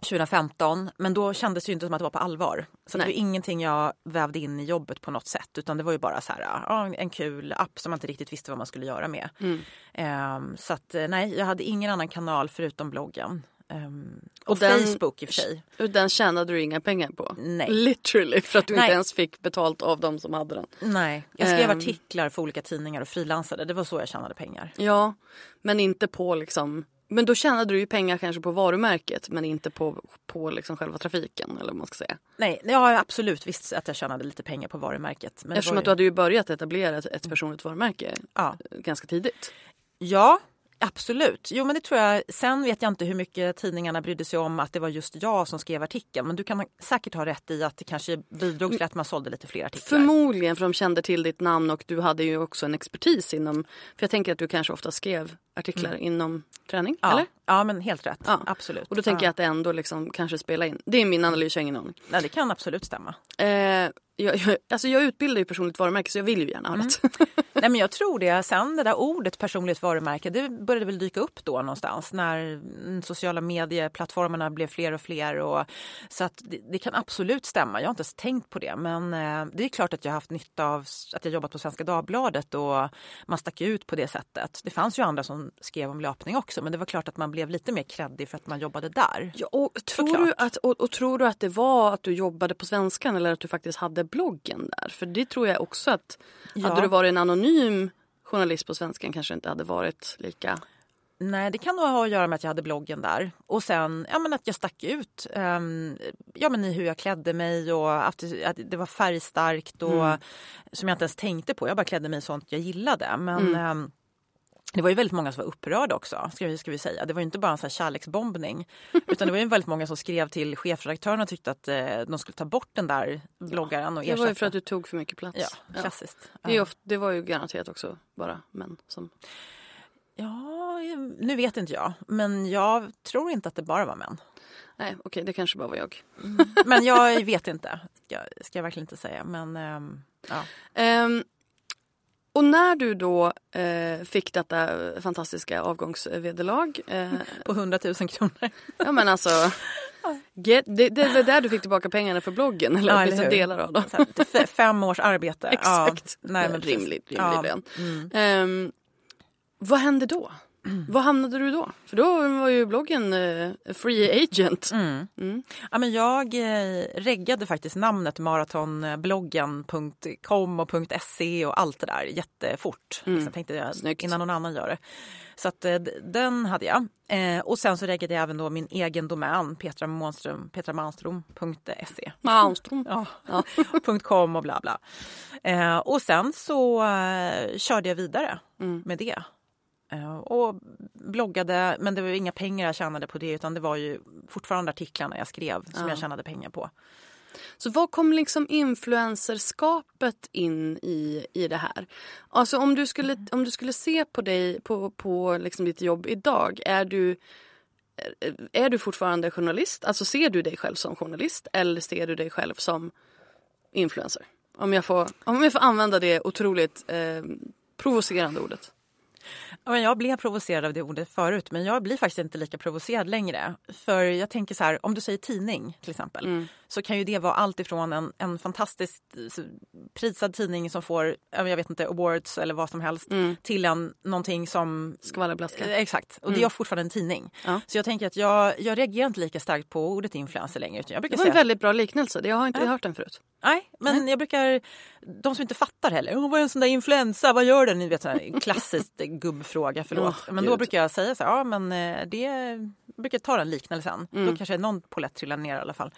2015, men då kändes det ju inte som att det var på allvar. Så det Nej. var ingenting jag vävde in i jobbet på något sätt utan det var ju bara så här, en kul app som man inte riktigt visste vad man skulle göra med. Mm. Ehm, så att eh, nej, jag hade ingen annan kanal förutom bloggen. Ehm, och Och den- Facebook i och för sig. Och den tjänade du inga pengar på. Nej. Literally, för att du Nej. inte ens fick betalt av dem som hade den. Nej, jag skrev Ehm. artiklar för olika tidningar och frilansade. Det var så jag tjänade pengar. Ja, men inte på liksom... Men då tjänade du ju pengar kanske på varumärket men inte på, på liksom själva trafiken eller vad man ska säga. Nej, jag har absolut visst att jag tjänade lite pengar på varumärket. Men Eftersom var att du hade ju börjat etablera ett, ett personligt varumärke Ja. ganska tidigt. Ja, absolut. Jo, men det tror jag. Sen vet jag inte hur mycket tidningarna brydde sig om att det var just jag som skrev artikeln. Men du kan säkert ha rätt i att det kanske bidrog till att man sålde lite fler artiklar. Förmodligen för de kände till ditt namn och du hade ju också en expertis inom... För jag tänker att du kanske ofta skrev artiklar inom träning, ja. eller? Ja, men helt rätt. Ja. Absolut. Och då tänker ja. jag att det ändå liksom kanske spelar in. Det är min analys, jag har ingen aning. Nej, det kan absolut stämma. Eh, jag, jag, alltså jag utbildar ju personligt varumärke så jag vill ju gärna ha Mm. rätt. <laughs> Nej, men jag tror det. Sen det där ordet personligt varumärke, det började väl dyka upp då någonstans när sociala medieplattformarna blev fler och fler. Och, så att det, det kan absolut stämma. Jag har inte ens tänkt på det. Men eh, det är klart att jag har haft nytta av att jag jobbat på Svenska Dagbladet och man stack ut på det sättet. Det fanns ju andra som skrev om löpning också, men det var klart att man blev lite mer kreddig för att man jobbade där. Ja, och, tror Såklart. du att, och, och tror du att det var att du jobbade på Svenskan eller att du faktiskt hade bloggen där? För det tror jag också att Ja. hade du varit en anonym journalist på Svenskan kanske inte hade varit lika... Nej, det kan nog ha att göra med att jag hade bloggen där. Och sen ja, men att jag stack ut ehm, ja, men i hur jag klädde mig och att det, var färgstarkt och som jag inte ens tänkte på. Jag bara klädde mig i sånt jag gillade. Men ehm, det var ju väldigt många som var upprörda också, ska vi, ska vi säga. Det var ju inte bara en sån här kärleksbombning. <laughs> Utan det var ju väldigt många som skrev till chefredaktören och tyckte att eh, de skulle ta bort den där bloggaren och Det var ju för att du tog för mycket plats. Ja, klassiskt. Det, Ja. ofta, det var ju garanterat också bara män som... ja, nu vet inte jag. Men jag tror inte att det bara var män. Nej, okej, det kanske bara var jag. Men jag vet inte, ska, ska jag verkligen inte säga. Men ehm, ja. Ehm, Och när du då eh, fick detta fantastiska avgångsvederlag. Eh, <laughs> På 100 000 kronor. <laughs> ja men alltså. Get, det, det var där du fick tillbaka pengarna för bloggen eller Ja, åtminstone delar av dem. Fem års arbete. <laughs> Exakt. Ja, nej, men rimlig, rimlig Ja. lön. Mm. Ehm, vad hände då? Vad hamnade du då? För då var ju bloggen eh, free agent. Mm. Mm. Ja, men jag eh, reggade faktiskt namnet maratonbloggen.com och .se och allt det där jättefort. Mm. Liksom, tänkte jag, Snyggt. innan någon annan gör det. Så att, eh, den hade jag. Eh, och sen så reggade jag även då min egen domän, Petra Månström, petramanstrom.se. Malmström. Ja. Ja. <laughs> .com och bla bla. Eh, och sen så eh, körde jag vidare Mm. med det. Eh, och bloggade, men det var ju inga pengar jag tjänade på det utan det var ju fortfarande artiklarna jag skrev som Ja. jag tjänade pengar på. Så vad kom liksom influencerskapet in i, i det här? Alltså om du skulle, om du skulle se på dig på, på liksom ditt jobb idag. Är du, är- är du fortfarande journalist? Alltså ser du dig själv som journalist eller ser du dig själv som influencer? Om jag får, om jag får använda det otroligt eh, provocerande ordet. Jag blev provocerad av det ordet förut men jag blir faktiskt inte lika provocerad längre. För jag tänker så här, om du säger tidning till exempel Mm så kan ju det vara allt ifrån en, en fantastiskt prisad tidning som får, ja, jag vet inte, awards eller vad som helst Mm. till en, någonting som Skvallerblaska. Eh, Exakt, och det är fortfarande en tidning. Ja. Så jag tänker att jag, jag reagerar inte lika starkt på ordet influencer längre. Utan jag Det brukar var en säga, väldigt bra liknelse. Det- Jag har inte hört den förut. nej, men jag brukar, de som inte fattar heller, "Åh, vad är en sån där influensa, vad gör den? Ni vet, här, klassisk <laughs> gubbfråga, förlåt. Åh, men då Gud. brukar jag säga så här, ja men eh, det, jag brukar ta den liknelsen. Mm. Då kanske någon polett trillar ner i alla fall.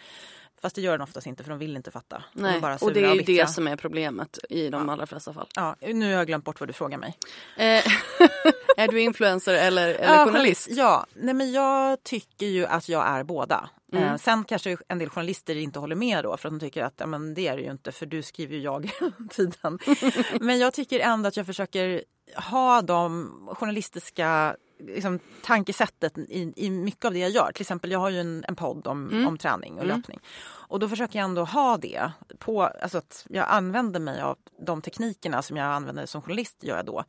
Fast det gör den oftast inte för de vill inte fatta. De Nej. bara Och det är ju det som är problemet i de allra flesta fall. Ja, nu har jag glömt bort vad du frågar mig. Eh, <laughs> är du influencer eller, eller Ja, journalist? Ja, nej men jag tycker ju att jag är båda. Mm. Eh, sen kanske en del journalister inte håller med då för att de tycker att ja, men det är det ju inte för du skriver ju jag <laughs> tiden. <laughs> men jag tycker ändå att jag försöker ha de journalistiska liksom, tankesättet i, i mycket av det jag gör. Till exempel jag har ju en, en podd om, Mm. om träning och löpning. Och då försöker jag ändå ha det på, alltså att jag använder mig av de teknikerna som jag använder som journalist gör jag då.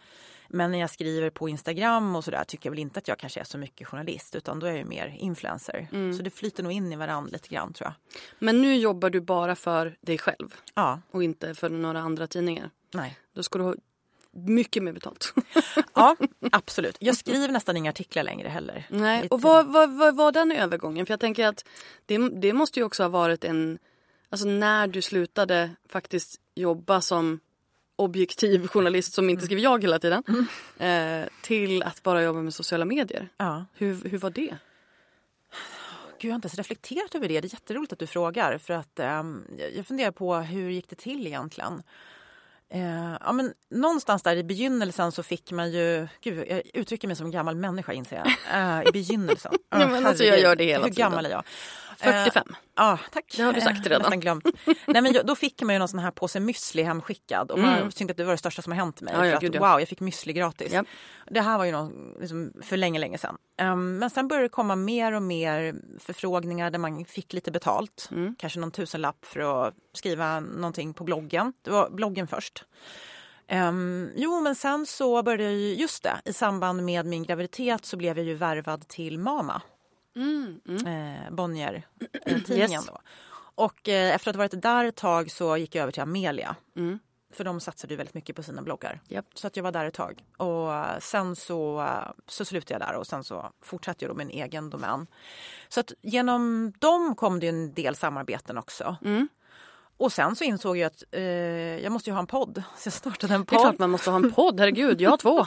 Men när jag skriver på Instagram och sådär tycker jag väl inte att jag kanske är så mycket journalist utan då är jag ju mer influencer. Mm. Så det flyter nog in i varandra lite grann tror jag. Men nu jobbar du bara för dig själv Ja, och inte för några andra tidningar. nej. Då ska du mycket mer betalt. <laughs> Ja, absolut. Jag skriver nästan inga artiklar längre heller. Nej. Lite- Och vad, vad, vad var den övergången? För jag tänker att det, det måste ju också ha varit en... Alltså när du slutade faktiskt jobba som objektiv <laughs> journalist som inte skriver jag hela tiden. Eh, till att bara jobba med sociala medier. Ja. Hur, hur var det? Gud, jag har inte ens reflekterat över det. Det är jätteroligt att du frågar. För att, ehm, jag funderar på hur gick det till egentligen? Eh, ja, men någonstans där i begynnelsen så fick man ju... Gud, jag uttrycker mig som gammal människa inser jag. Eh, I begynnelsen. <laughs> Ja, men alltså, jag gör det hela Hur tiden. gammal är jag? 45. Ja, tack. Det har du sagt Eh, redan. Glömt. Nej, men jag- då fick man ju någon sån här påse müsli hemskickad och man tyckte att det var det största som har hänt mig. Mm. Ja, ja, att, gud, ja. Wow, jag fick müsli gratis. Japp. Det här var ju någon, liksom, för länge, länge sedan. Ehm, men sen började det komma mer och mer förfrågningar där man fick lite betalt. Mm. Kanske någon tusenlapp för att skriva någonting på bloggen. Det var bloggen först. Ehm, jo, men sen så började jag ju, just det, i samband med min graviditet så blev jag ju värvad till Mama Mm, mm. eh, Bonnier-tidningen. <clears throat> Yes. Då. Och eh, efter att ha varit där ett tag så gick jag över till Amelia. Mm. För de satsade ju väldigt mycket på sina bloggar. Japp. Så att jag var där ett tag. Och eh, sen så, eh, så slutade jag där och sen så fortsatte jag då en egen domän. Så att genom dem kom det en del samarbeten också. Mm. Och sen så insåg jag att eh, jag måste ju ha en podd. <laughs> Så jag startade en Det är klart podd. man måste ha en podd, herregud. Jag har två.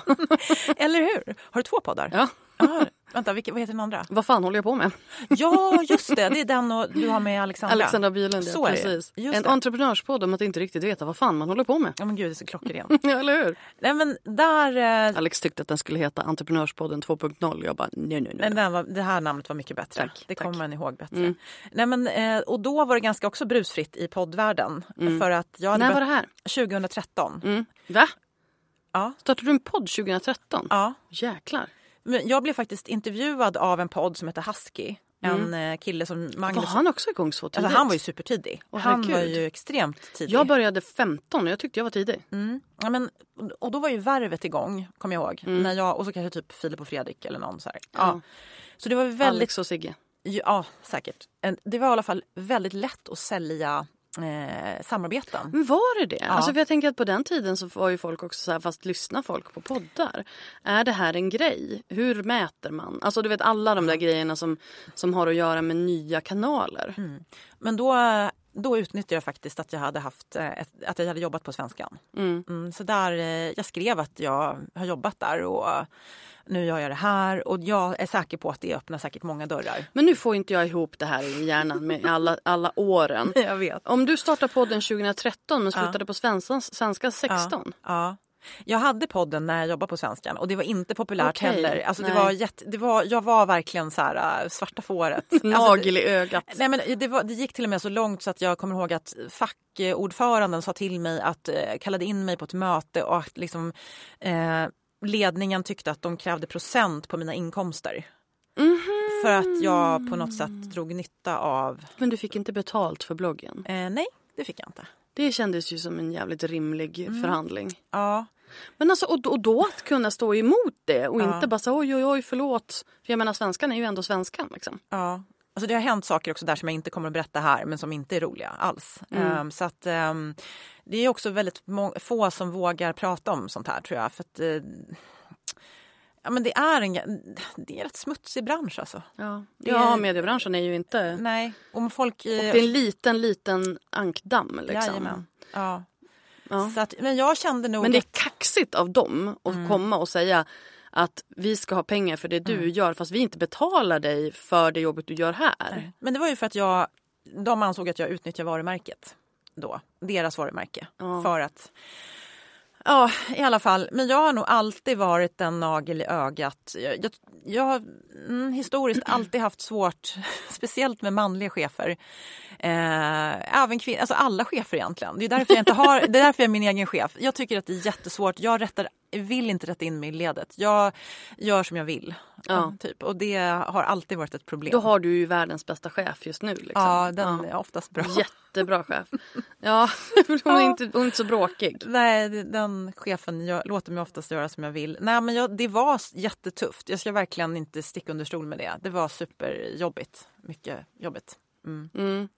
<laughs> Eller hur? Har du två poddar? Ja. Ah, vänta, vilka, vad heter den andra? Vad fan håller jag på med? Ja, <laughs> just det. Det är den och du har med Alexandra. Alexandra Bylund, ja, precis. En det. entreprenörspodd om att inte riktigt veta vad fan man håller på med. Ja men gud, det är så klockren. <laughs> Ja, eller hur? Nej men där... Eh, Alex tyckte att den skulle heta Entreprenörspodden 2.0. Jag bara, nej, nej, nej. men den var, det här namnet var mycket bättre. Tack, det tack. kommer man ihåg bättre. Mm. Nej, men, eh, och då var det ganska också brusfritt i poddvärlden. För att jag När var det här? 2013. Mm. Va? Ja. Startade du en podd 2013? ja. Jäklar. Jag blev faktiskt intervjuad av en podd som heter Husky. En eh, kille som Var Magnus. han också igång så tidigt? Alltså han var ju supertidig. Åh, han var herregud. ju extremt tidig. Jag började 15 och jag tyckte jag var tidig. Mm. Ja, men, och då var ju värvet igång, kommer jag ihåg. När jag, och så kanske typ Filip och Fredrik eller någon så här. Ja. Så det var väldigt, Alex och Sigge. ja säkert. Det var i alla fall väldigt lätt att sälja eh, samarbeten. Men var det det? Alltså för jag tänker att på den tiden så var ju folk också så här, fast lyssnar folk på poddar? Är det här en grej? Hur mäter man? Alltså du vet alla de där grejerna som, som har att göra med nya kanaler. Men då, då utnyttjade jag faktiskt att jag hade haft eh, att jag hade jobbat på Svenskan. Mm. Mm, så där, eh, jag skrev att jag har jobbat där och nu gör jag det här och jag är säker på att det öppnar säkert många dörrar. Men nu får inte jag ihop det här i hjärnan med alla, alla åren. <laughs> Jag vet. Om du startade podden 2013 men slutade på svenska, svenska 16. Ja. Jag hade podden när jag jobbade på Svenskan och det var inte populärt Okej, heller. Alltså det var jätte, det var, jag var verkligen så här äh, svarta fåret. <laughs> Alltså, Nagel i ögat. Nej, men det, var, det gick till och med så långt så att jag kommer ihåg att fackordföranden sa till mig att eh, kallade in mig på ett möte och att liksom, eh, ledningen tyckte att de krävde procent på mina inkomster. För att jag på något sätt drog nytta av... Men du fick inte betalt för bloggen. Eh, nej, det fick jag inte. Det kändes ju som en jävligt rimlig förhandling. Ja, Men alltså, och, och då att kunna stå emot det och Ja. inte bara säga oj oj oj förlåt. För jag menar svenskan är ju ändå svenskan liksom. Ja. Alltså det har hänt saker också där som jag inte kommer att berätta här men som inte är roliga alls. Ehm, så att, ehm, det är också väldigt få som vågar prata om sånt här tror jag. För att, eh, ja, men det, är en, det är en rätt smutsig bransch alltså. Ja, Det- ja mediebranschen är ju inte... Nej, om folk... Och det är en liten liten ankdamm liksom. Jajamän. Ja. Ja. Så att, men jag kände nog... Men det är kaxigt av dem att Mm. komma och säga att vi ska ha pengar för det du Mm. gör fast vi inte betalar dig för det jobbet du gör här. Men det var ju för att jag, de ansåg att jag utnyttjar varumärket då, deras varumärke. Ja. För att, ja i alla fall, men jag har nog alltid varit en nagel i ögat. Jag, jag, jag har mm, historiskt <clears throat> alltid haft svårt, <laughs> speciellt med manliga chefer. Eh, även kvin- alltså alla chefer egentligen. Det är, därför jag inte har, <laughs> det är därför jag är min egen chef. Jag tycker att det är jättesvårt. Jag rättar, vill inte rätta in mig i ledet. Jag gör som jag vill. Ja. Typ. Och det har alltid varit ett problem. Då har du ju världens bästa chef just nu. Liksom. Ja, den Ja. är oftast bra. Jättebra chef. <laughs> Ja, <laughs> hon är inte, hon är inte så bråkig. Nej, den chefen jag, låter mig oftast göra som jag vill. Nej, men jag, det var jättetufft. Jag ska verkligen inte sticka under stol med det. Det var superjobbigt. Mycket jobbigt. Mm. Mm.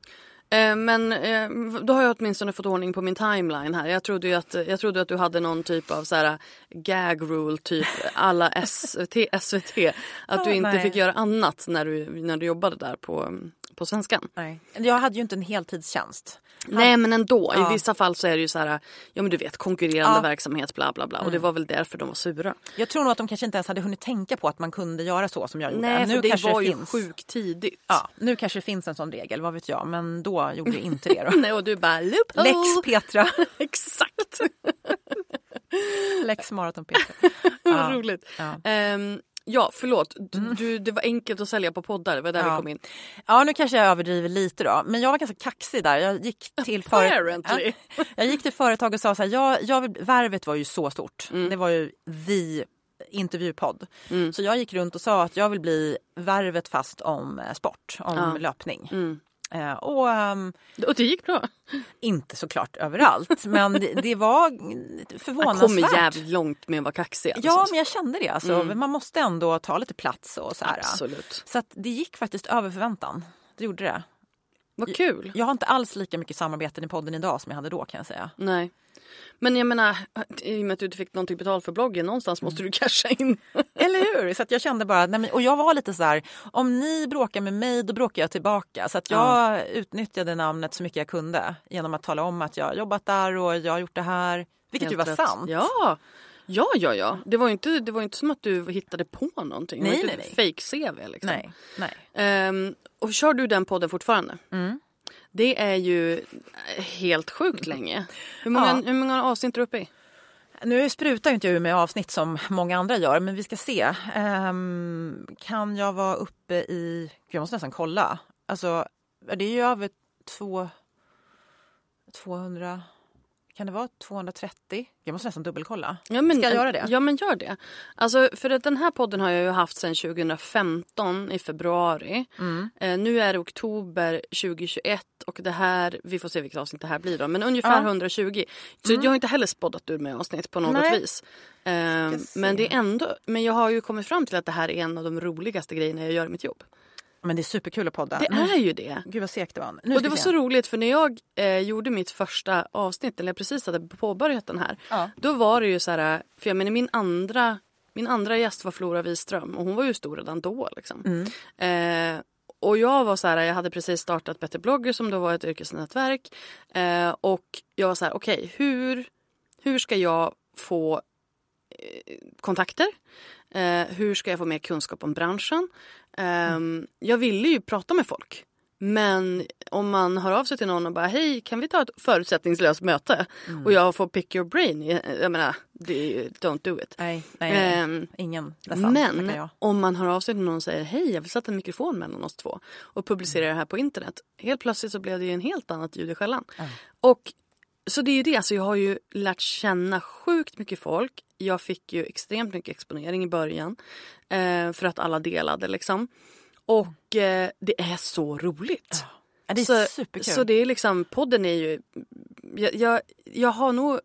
Eh, Men eh, då har jag åtminstone fått ordning på min timeline här. Jag trodde ju att, jag trodde att du hade någon typ av så här gag rule typ alla SVT, SVT. Att du inte nej. fick göra annat när du, när du jobbade där på, på Svenskan. Nej. Jag hade ju inte en heltidstjänst. Nej men ändå, Ja. i vissa fall så är det ju så här, ja men du vet konkurrerande Ja. verksamhet bla bla bla. Och det var väl därför de var sura. Jag tror nog att de kanske inte ens hade hunnit tänka på att man kunde göra så som jag gjorde. Nej för nu det var det ju finns. sjukt tidigt. Ja, nu kanske det finns en sån regel, vad vet jag. Men då gjorde det inte det. Då. <laughs> Nej och du bara loophole. Lex Petra. <laughs> Exakt. Lex Maraton Petra. <laughs> Vad Ja. roligt. Ja. Ja förlåt, du, du, det var enkelt att sälja på poddar, det var där Ja. vi kom in. Ja, nu kanske jag överdriver lite då. Men jag var ganska kaxig där. Jag gick till, före-. Ja. jag gick till företag och sa så här, jag, jag Värvet var ju så stort. Mm. Det var ju the intervjupodd. Så jag gick runt och sa att jag vill bli Värvet fast om eh, sport, om Ja. löpning. Mm. Eh, och ehm, Och det gick bra. inte såklart överallt, men det, det var Jag förvånansvärt. kommer jävligt långt med att vara kaxig. Alltså. Ja, men jag kände det. Alltså. Mm. Man måste ändå ta lite plats och så här. Absolut. Så det gick faktiskt över förväntan. Det gjorde det. Vad kul. Jag har inte alls lika mycket samarbeten i podden idag som jag hade då kan jag säga. Nej. Men jag menar, i och med att du inte fick någonting betalt för bloggen, någonstans måste du casha in. <laughs> Eller hur? Så jag kände bara, nej men, och jag var lite så här, om ni bråkar med mig då bråkar jag tillbaka. Så att jag utnyttjade namnet så mycket jag kunde genom att tala om att jag har jobbat där och jag har gjort det här. Vilket ju var Helt rätt. sant. Ja. Ja, ja, ja. Det var ju inte, det var inte som att du hittade på någonting. Nej, det var nej, inte nej. ett fake-CV liksom. Nej, nej. Ehm, och kör du den podden fortfarande? Mm. Det är ju helt sjukt länge. Hur många, Ja. hur många avsnitt är du uppe i? Nu sprutar inte jag ur med avsnitt som många andra gör, men vi ska se. Ehm, kan jag vara uppe i... Gud, jag måste nästan kolla. Alltså, det är ju över två, 200, kan det vara 230? Jag måste nästan dubbelkolla. Ja, men, Ska jag göra det? Ja men gör det. Alltså, för att den här podden har jag ju haft sedan 2015 i februari. Mm. Eh, nu är det oktober 2021 och det här, vi får se vilket avsnitt det här blir då, men ungefär Ja. 120. Så jag har inte heller spoddat ur mig avsnitt på något Nej. vis. Eh, men det är ändå, men jag har ju kommit fram till att det här är en av de roligaste grejerna jag gör i mitt jobb. Men det är superkul att podda. Det är ju det. Gud vad segt det var. Nu Och det var så roligt för när jag eh, gjorde mitt första avsnitt, eller jag precis hade påbörjat den här. Ja. Då var det ju så här, för jag menar min andra, min andra gäst var Flora Wiström och hon var ju stor redan då liksom. Mm. Eh, och jag var så här, jag hade precis startat Bättre blogger som då var ett yrkesnätverk. Eh, och jag var så här, okej hur, hur ska jag få eh, kontakter? Eh, hur ska jag få mer kunskap om branschen? Eh, Jag ville ju prata med folk. Men om man hör av sig till någon och bara hej kan vi ta ett förutsättningslöst möte? Och jag får pick your brain. Jag menar, don't do it. Nej, nej, nej. Ehm, ingen nästan. men om man hör av sig till någon och säger hej jag vill sätta en mikrofon mellan oss två och publicera det här på internet. Helt plötsligt så blev det ju en helt annat ljud i skällan. Och så det är ju det, alltså jag har ju lärt känna sjukt mycket folk. Jag fick ju extremt mycket exponering i början. Eh, för att alla delade liksom. Och eh, det är så roligt. Ja, det är så, superkul. Så det är liksom, podden är ju, jag, jag, jag har nog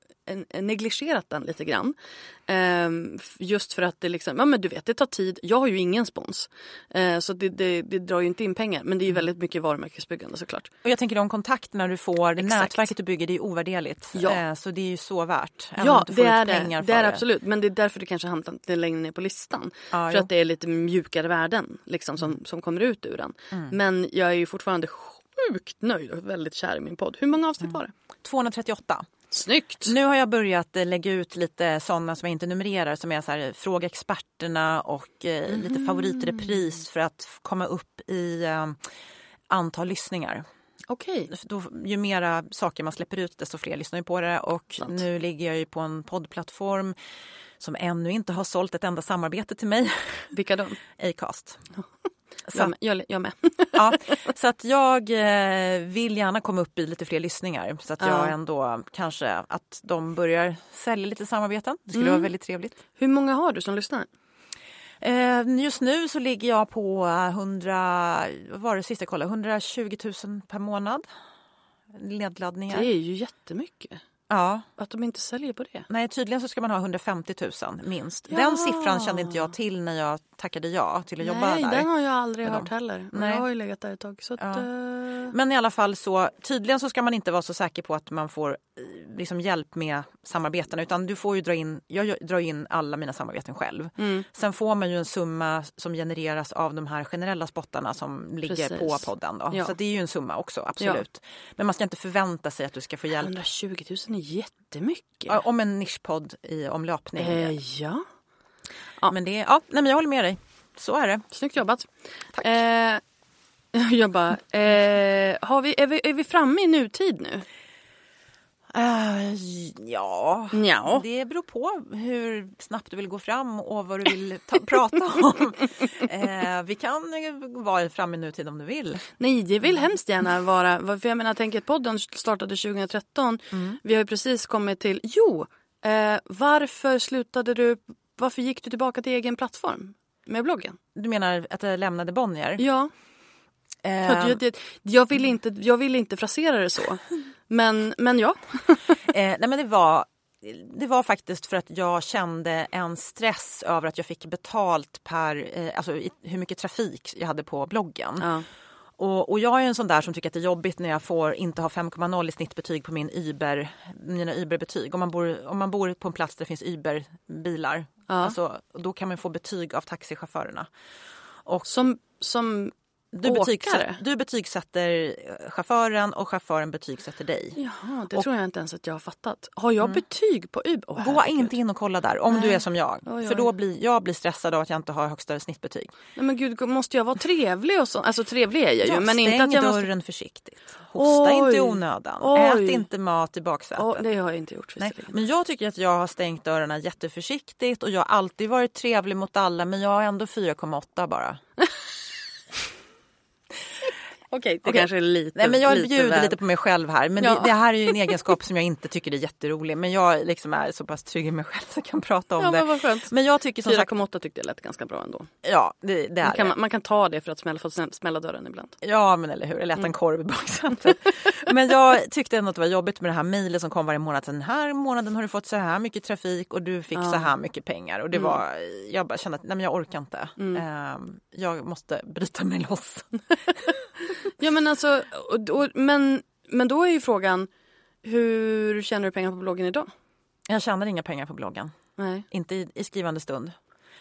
negligerat den lite grann. Ehm, just för att det liksom, ja men du vet det tar tid. Jag har ju ingen spons. Eh, så det, det, det drar ju inte in pengar. Men det är ju väldigt mycket varumärkesbyggande såklart. Och jag tänker de kontakterna du får, Exakt. nätverket du bygger, det är ovärderligt. Ja. Eh, Så det är ju så värt. Ja det är det. Det är det absolut. Men det är därför det kanske hamnar lite längre ner på listan. Ja, för jo. att det är lite mjukare värden liksom, som, som kommer ut ur den. Mm. Men jag är ju fortfarande sjukt nöjd och väldigt kär i min podd. Hur många avsnitt Mm. var det? 238. Snyggt! Nu har jag börjat eh, lägga ut lite sådana som jag inte numrerar som är så här, fråga experterna och eh, lite favoritrepris för att komma upp i eh, antal lyssningar. Okej. Då, ju mera saker man släpper ut desto fler lyssnar ju på det och Sant. nu ligger jag ju på en poddplattform som ännu inte har sålt ett enda samarbete till mig, Vilka då? <laughs> Acast. <laughs> Så, Jag. Jag, jag med. <laughs> ja, <laughs> så att jag eh, vill gärna komma upp i lite fler lyssningar så att jag Ja. ändå kanske att de börjar sälja lite samarbeten. Det skulle Mm. vara väldigt trevligt. Hur många har du som lyssnar? Eh, just nu så ligger jag på 100, vad var det sist jag kollade, 120 000 per månad. Nedladdningar. Det är ju jättemycket. Ja, Att de inte säljer på det. nej tydligen så ska man ha 150 000 minst. Ja. Den siffran kände inte jag till när jag tackade ja till att jobba Nej, där. den har jag aldrig hört heller. Men Nej. Jag har ju legat där ett tag. Så Ja. eh, Men i alla fall så tydligen så ska man inte vara så säker på att man får eh, liksom hjälp med samarbetena utan du får ju dra in, jag drar in alla mina samarbeten själv. mm. Sen får man ju en summa som genereras av de här generella spottarna som ligger Precis. på podden. Då. Ja. Så det är ju en summa också, absolut. Men man ska inte förvänta sig att du ska få hjälp 120 000 är jättemycket. Ja, om en nischpodd i, om löpning. Eh, ja. Men det ja, nej, men jag håller med dig. Så är det. Snyggt jobbat. Tack. Eh, <laughs> jag bara, eh, har vi, är, vi, är vi framme i nutid nu? Uh, ja, Ja. det beror på hur snabbt du vill gå fram och vad du vill ta, <laughs> prata om. Eh, vi kan vara framme i nutid om du vill. Nej, det vill hemskt gärna vara. För jag menar, tänk att podden startade 2013. Vi har ju precis kommit till, jo, eh, varför slutade du, varför gick du tillbaka till egen plattform med bloggen? Du menar att jag lämnade Bonnier? Ja, Eh, jag, det- jag, vill inte, jag vill inte frasera det så. Men, men ja. <laughs> Eh, nej men det var, det var faktiskt för att jag kände en stress över att jag fick betalt per, eh, alltså hur mycket trafik jag hade på bloggen. ja. Och, och jag är en sån där som tycker att det är jobbigt när jag får inte ha 5,0 i snittbetyg på min Uber, mina Uber-betyg. Om man, bor, om man bor på en plats där det finst Uber-bilar, Ja. alltså, då kan man få betyg av taxichaufförerna. Och Som, som du, betygsätter, du betygsätter eh, chauffören och chauffören betygsätter dig. Jaha, det tror jag inte ens att jag har fattat. Har jag betyg på Uber? Åh, Gå herregud. inte in och kolla där om du är som jag. Oj, oj. För då blir jag blir stressad av att jag inte har högsta snittbetyg. Nej men gud, måste jag vara trevlig och så? Alltså trevlig är jag ju. Ja, men stäng inte att jag dörren måste... försiktigt. Hosta Oj. inte i onödan. Ät inte mat i baksätet. Det har jag inte gjort Nej, men jag tycker att jag har stängt dörrarna jätteförsiktigt och jag har alltid varit trevlig mot alla men jag har ändå 4,8 bara. Okej, det Okej. kanske är lite Nej, men jag lite bjuder väl. lite på mig själv här. Men Ja. det, det här är ju en egenskap som jag inte tycker är jätterolig. Men jag liksom är så pass trygg i mig själv så jag kan prata om Ja, det. men vad skönt. Men jag tycker som sagt, 4,8 tyckte jag lät ganska bra ändå. ja det, det är Man kan, det. man kan ta det för att smälla, få smälla dörren ibland. Ja men eller hur, eller äta Mm. en korv i baksätet. <laughs> men jag tyckte ändå att det var jobbigt med det här mejlet som kom varje månad. Den här månaden har du fått så här mycket trafik och du fick så här mycket pengar. Och det Mm. var, jag bara kände att nej, men jag orkar inte. Ehm, jag måste bryta mig loss. <laughs> Ja men alltså, och, och, men, men då är ju frågan hur tjänar du pengar på bloggen idag? jag tjänar inga pengar på bloggen. Nej. Inte i, i skrivande stund.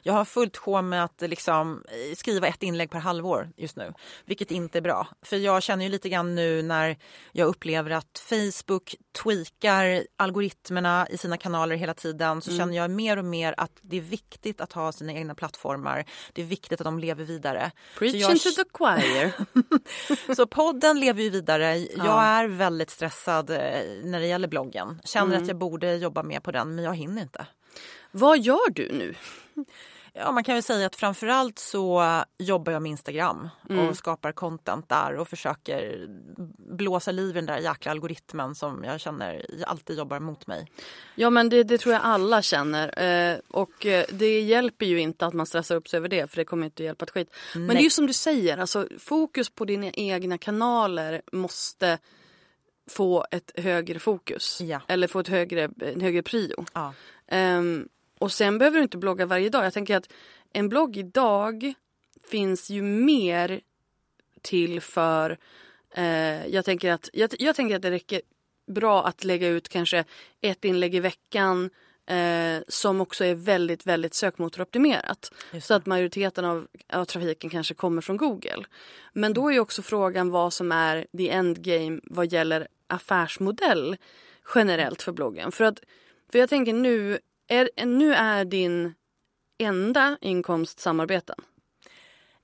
Jag har fullt sjå med att liksom, eh, skriva ett inlägg per halvår just nu, vilket inte är bra. För jag känner ju lite grann nu när jag upplever att Facebook tweakar algoritmerna i sina kanaler hela tiden så känner jag mer och mer att det är viktigt att ha sina egna plattformar. Det är viktigt att de lever vidare. Preaching jag- to the choir. <laughs> Så podden lever ju vidare. Jag Ja. är väldigt stressad eh, när det gäller bloggen. Känner Mm. att jag borde jobba mer på den men jag hinner inte. Vad gör du nu? Ja, man kan väl säga att framförallt så jobbar jag med Instagram Mm. och skapar content där och försöker blåsa liv i den där jäkla algoritmen som jag känner alltid jobbar mot mig. Ja men det, det tror jag alla känner. Eh, och eh, det hjälper ju inte att man stressar upp sig över det för det kommer inte hjälpa ett skit. Men det är ju som du säger, alltså, fokus på dina egna kanaler måste få ett högre fokus. Ja. Eller få ett högre, en högre prio. Ja. Ehm, och sen behöver du inte blogga varje dag. Jag tänker att en blogg idag finns ju mer till för... Eh, jag, tänker att, jag, jag tänker att det räcker bra att lägga ut kanske ett inlägg i veckan eh, som också är väldigt, väldigt sökmotoroptimerat. Så att majoriteten av, av trafiken kanske kommer från Google. Men då är ju också frågan vad som är the endgame vad gäller affärsmodell generellt för bloggen. För, att, för jag tänker nu är, nu är din enda inkomst samarbeten.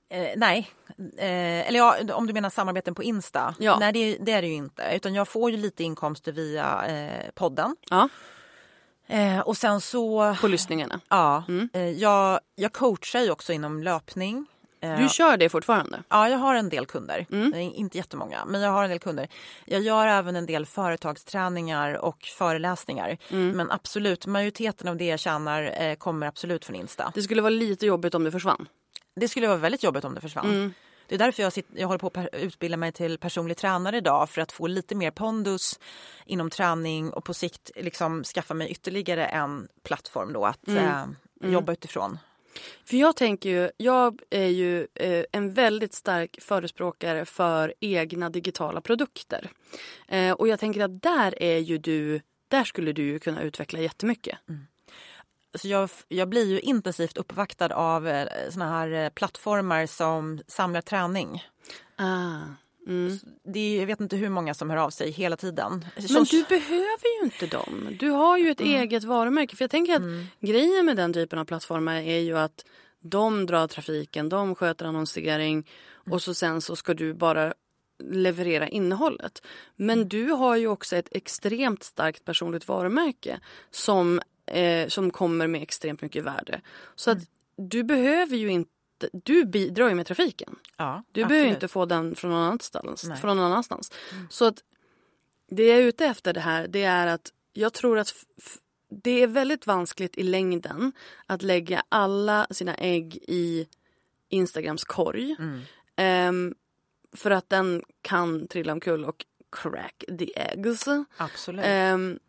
Eh, nej, eh, eller ja, om du menar samarbeten på Insta. Ja. Nej, det, det är det ju inte. Utan jag får ju lite inkomster via eh, podden. Ja, Eh, och sen så, på lyssningarna. ja, eh, jag, jag coachar ju också inom löpning. Eh, Du kör det fortfarande? Ja, jag har en del kunder. Mm. Eh, Inte jättemånga, men jag har en del kunder. Jag gör även en del företagsträningar och föreläsningar. Mm. Men absolut, majoriteten av det jag tjänar eh, kommer absolut från Insta. Det skulle vara lite jobbigt om det försvann. Det skulle vara väldigt jobbigt om det försvann. Mm. Det är därför jag, sitter, jag håller på att utbilda mig till personlig tränare idag för att få lite mer pondus inom träning och på sikt liksom skaffa mig ytterligare en plattform då att Mm. eh, jobba utifrån. För jag tänker ju, jag är ju eh, en väldigt stark förespråkare för egna digitala produkter. Eh, och jag tänker att där är ju du, där skulle du ju kunna utveckla jättemycket. Så jag, jag blir ju intensivt uppvaktad av eh, såna här eh, plattformar som samlar träning. Ah. Mm. Det är, jag vet inte hur många som hör av sig hela tiden. Men du behöver ju inte dem. Du har ju ett eget varumärke. För jag tänker att grejen med den typen av plattformar är ju att de drar trafiken, de sköter annonsering och så sen så ska du bara leverera innehållet. Men du har ju också ett extremt starkt personligt varumärke som, eh, som kommer med extremt mycket värde. Så att du behöver ju inte, du bidrar ju med trafiken. ja, Du behöver absolut. inte få den från någon annanstans. Nej. Från någon annanstans. Så att det jag är ute efter det här det är att jag tror att det är väldigt vanskligt i längden att lägga alla sina ägg i Instagrams korg. Mm. Ehm, för att den kan trilla omkull och crack the eggs. Absolut. Um,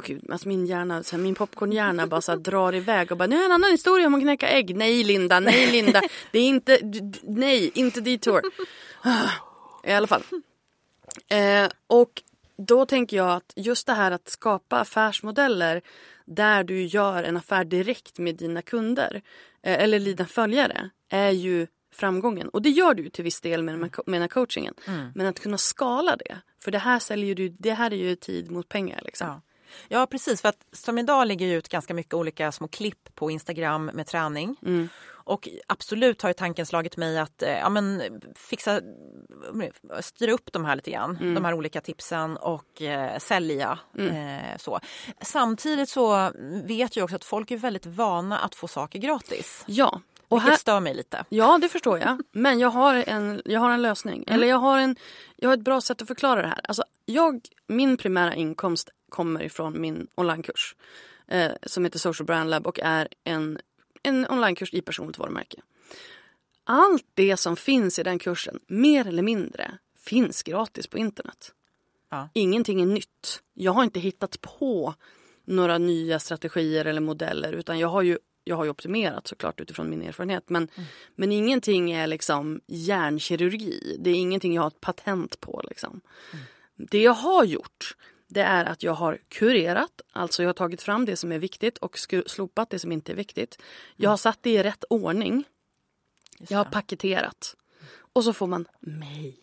och gud, alltså min hjärna, så här, min popcornhjärna bara så här, drar iväg och bara nu är en annan historia om att knäcka ägg. Nej Linda, nej Linda. Det är inte, nej, inte detour. <sighs> I alla fall. Eh, och då tänker jag att just det här att skapa affärsmodeller där du gör en affär direkt med dina kunder eh, eller dina följare är ju framgången. Och det gör du till viss del med, med den här coachingen. Men att kunna skala det. För det här säljer du, det här är ju tid mot pengar liksom. Ja. Ja, precis. För att som idag lägger jag ut ganska mycket olika små klipp på Instagram med träning. Mm. Och absolut har tanken slagit mig att eh, ja, men, fixa, styra upp de här lite grann. Mm. De här olika tipsen och eh, sälja. Eh, så. Samtidigt så vet jag också att folk är väldigt vana att få saker gratis. Ja, Och Vilket här, stör mig lite. ja, det förstår jag. Men jag har en, jag har en lösning. Eller jag har, en, jag har ett bra sätt att förklara det här. Alltså, jag, min primära inkomst kommer ifrån min onlinekurs. Eh, som heter Social Brand Lab och är en, en onlinekurs i personligt varumärke. Allt det som finns i den kursen, mer eller mindre, finns gratis på internet. Ja. Ingenting är nytt. Jag har inte hittat på några nya strategier eller modeller utan jag har ju, jag har ju optimerat såklart utifrån min erfarenhet. Men, men ingenting är liksom hjärnkirurgi. Det är ingenting jag har ett patent på. Liksom. Det jag har gjort det är att jag har kurerat, alltså jag har tagit fram det som är viktigt och slopat det som inte är viktigt. Jag har satt det i rätt ordning. Jag har paketerat. Och så får man mig.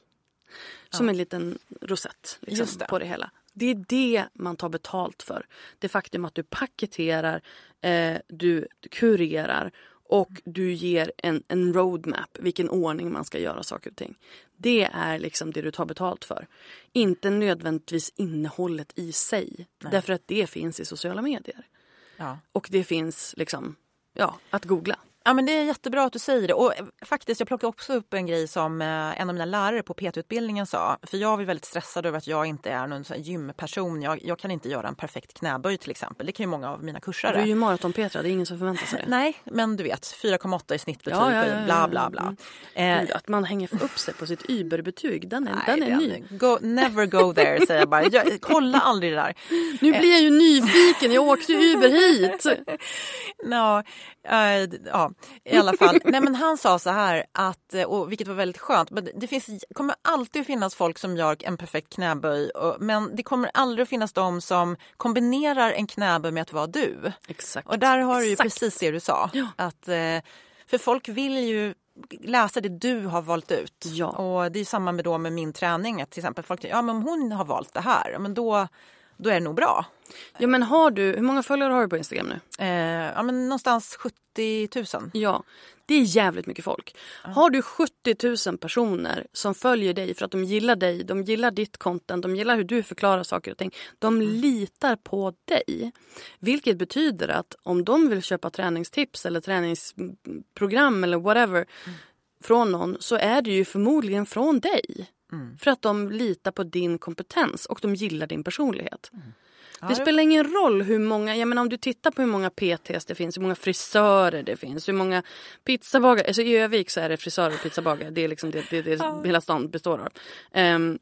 Som en liten rosett liksom, det. på det hela. Det är det man tar betalt för. Det faktum att du paketerar, eh, du kurerar och du ger en, en roadmap, vilken ordning man ska göra saker och ting. Det är liksom det du tar betalt för. Inte nödvändigtvis innehållet i sig. Därför att det finns i sociala medier. Ja. Och det finns liksom, ja, att googla. Ja, men det är jättebra att du säger det. Och eh, faktiskt, jag plockade också upp en grej som eh, en av mina lärare på PT-utbildningen sa. För jag var väldigt stressad över att jag inte är någon gymperson. Jag, jag kan inte göra en perfekt knäböj till exempel. Det kan ju många av mina kursare. Du är ju maraton-Petra, det är ingen som förväntar sig det. Nej, men du vet 4,8 i snittbetyg, Ja, ja, ja, ja, bla bla bla. Mm. Eh, att man hänger upp sig på sitt Uber-betyg, den är, nej, den är ny. Go, never go there säger jag bara. Jag, kolla aldrig det där. <laughs> Nu blir jag ju nyfiken, jag åkte ju Uber hit. <laughs> Ja, eh, ja, i alla fall. <laughs> Nej, men han sa så här, att, eh, och vilket var väldigt skönt, men det finns, kommer alltid att finnas folk som gör en perfekt knäböj, och, men det kommer aldrig att finnas de som kombinerar en knäböj med att vara du. Exakt. Och där har du ju Exakt. precis det du sa. Ja. Att, eh, för folk vill ju läsa det du har valt ut. Ja. Och det är samma med, då med min träning. Att till exempel folk ja men om hon har valt det här, men då, då är det nog bra. Ja men har du, hur många följare har du på Instagram nu? Eh, ja, men någonstans 70 000. Ja, det är jävligt mycket folk. Har du 70 000 personer som följer dig för att de gillar dig, de gillar ditt content, de gillar hur du förklarar saker och ting. De litar på dig. Vilket betyder att om de vill köpa träningstips eller träningsprogram eller whatever från någon så är det ju förmodligen från dig. För att de litar på din kompetens och de gillar din personlighet. Det spelar ingen roll hur många, jag menar om du tittar på hur många PTs det finns, hur många frisörer det finns, hur många pizzabagare, alltså i Övik så är det frisörer och pizzabagare, det är liksom det, det, det hela stan består av. Ehm,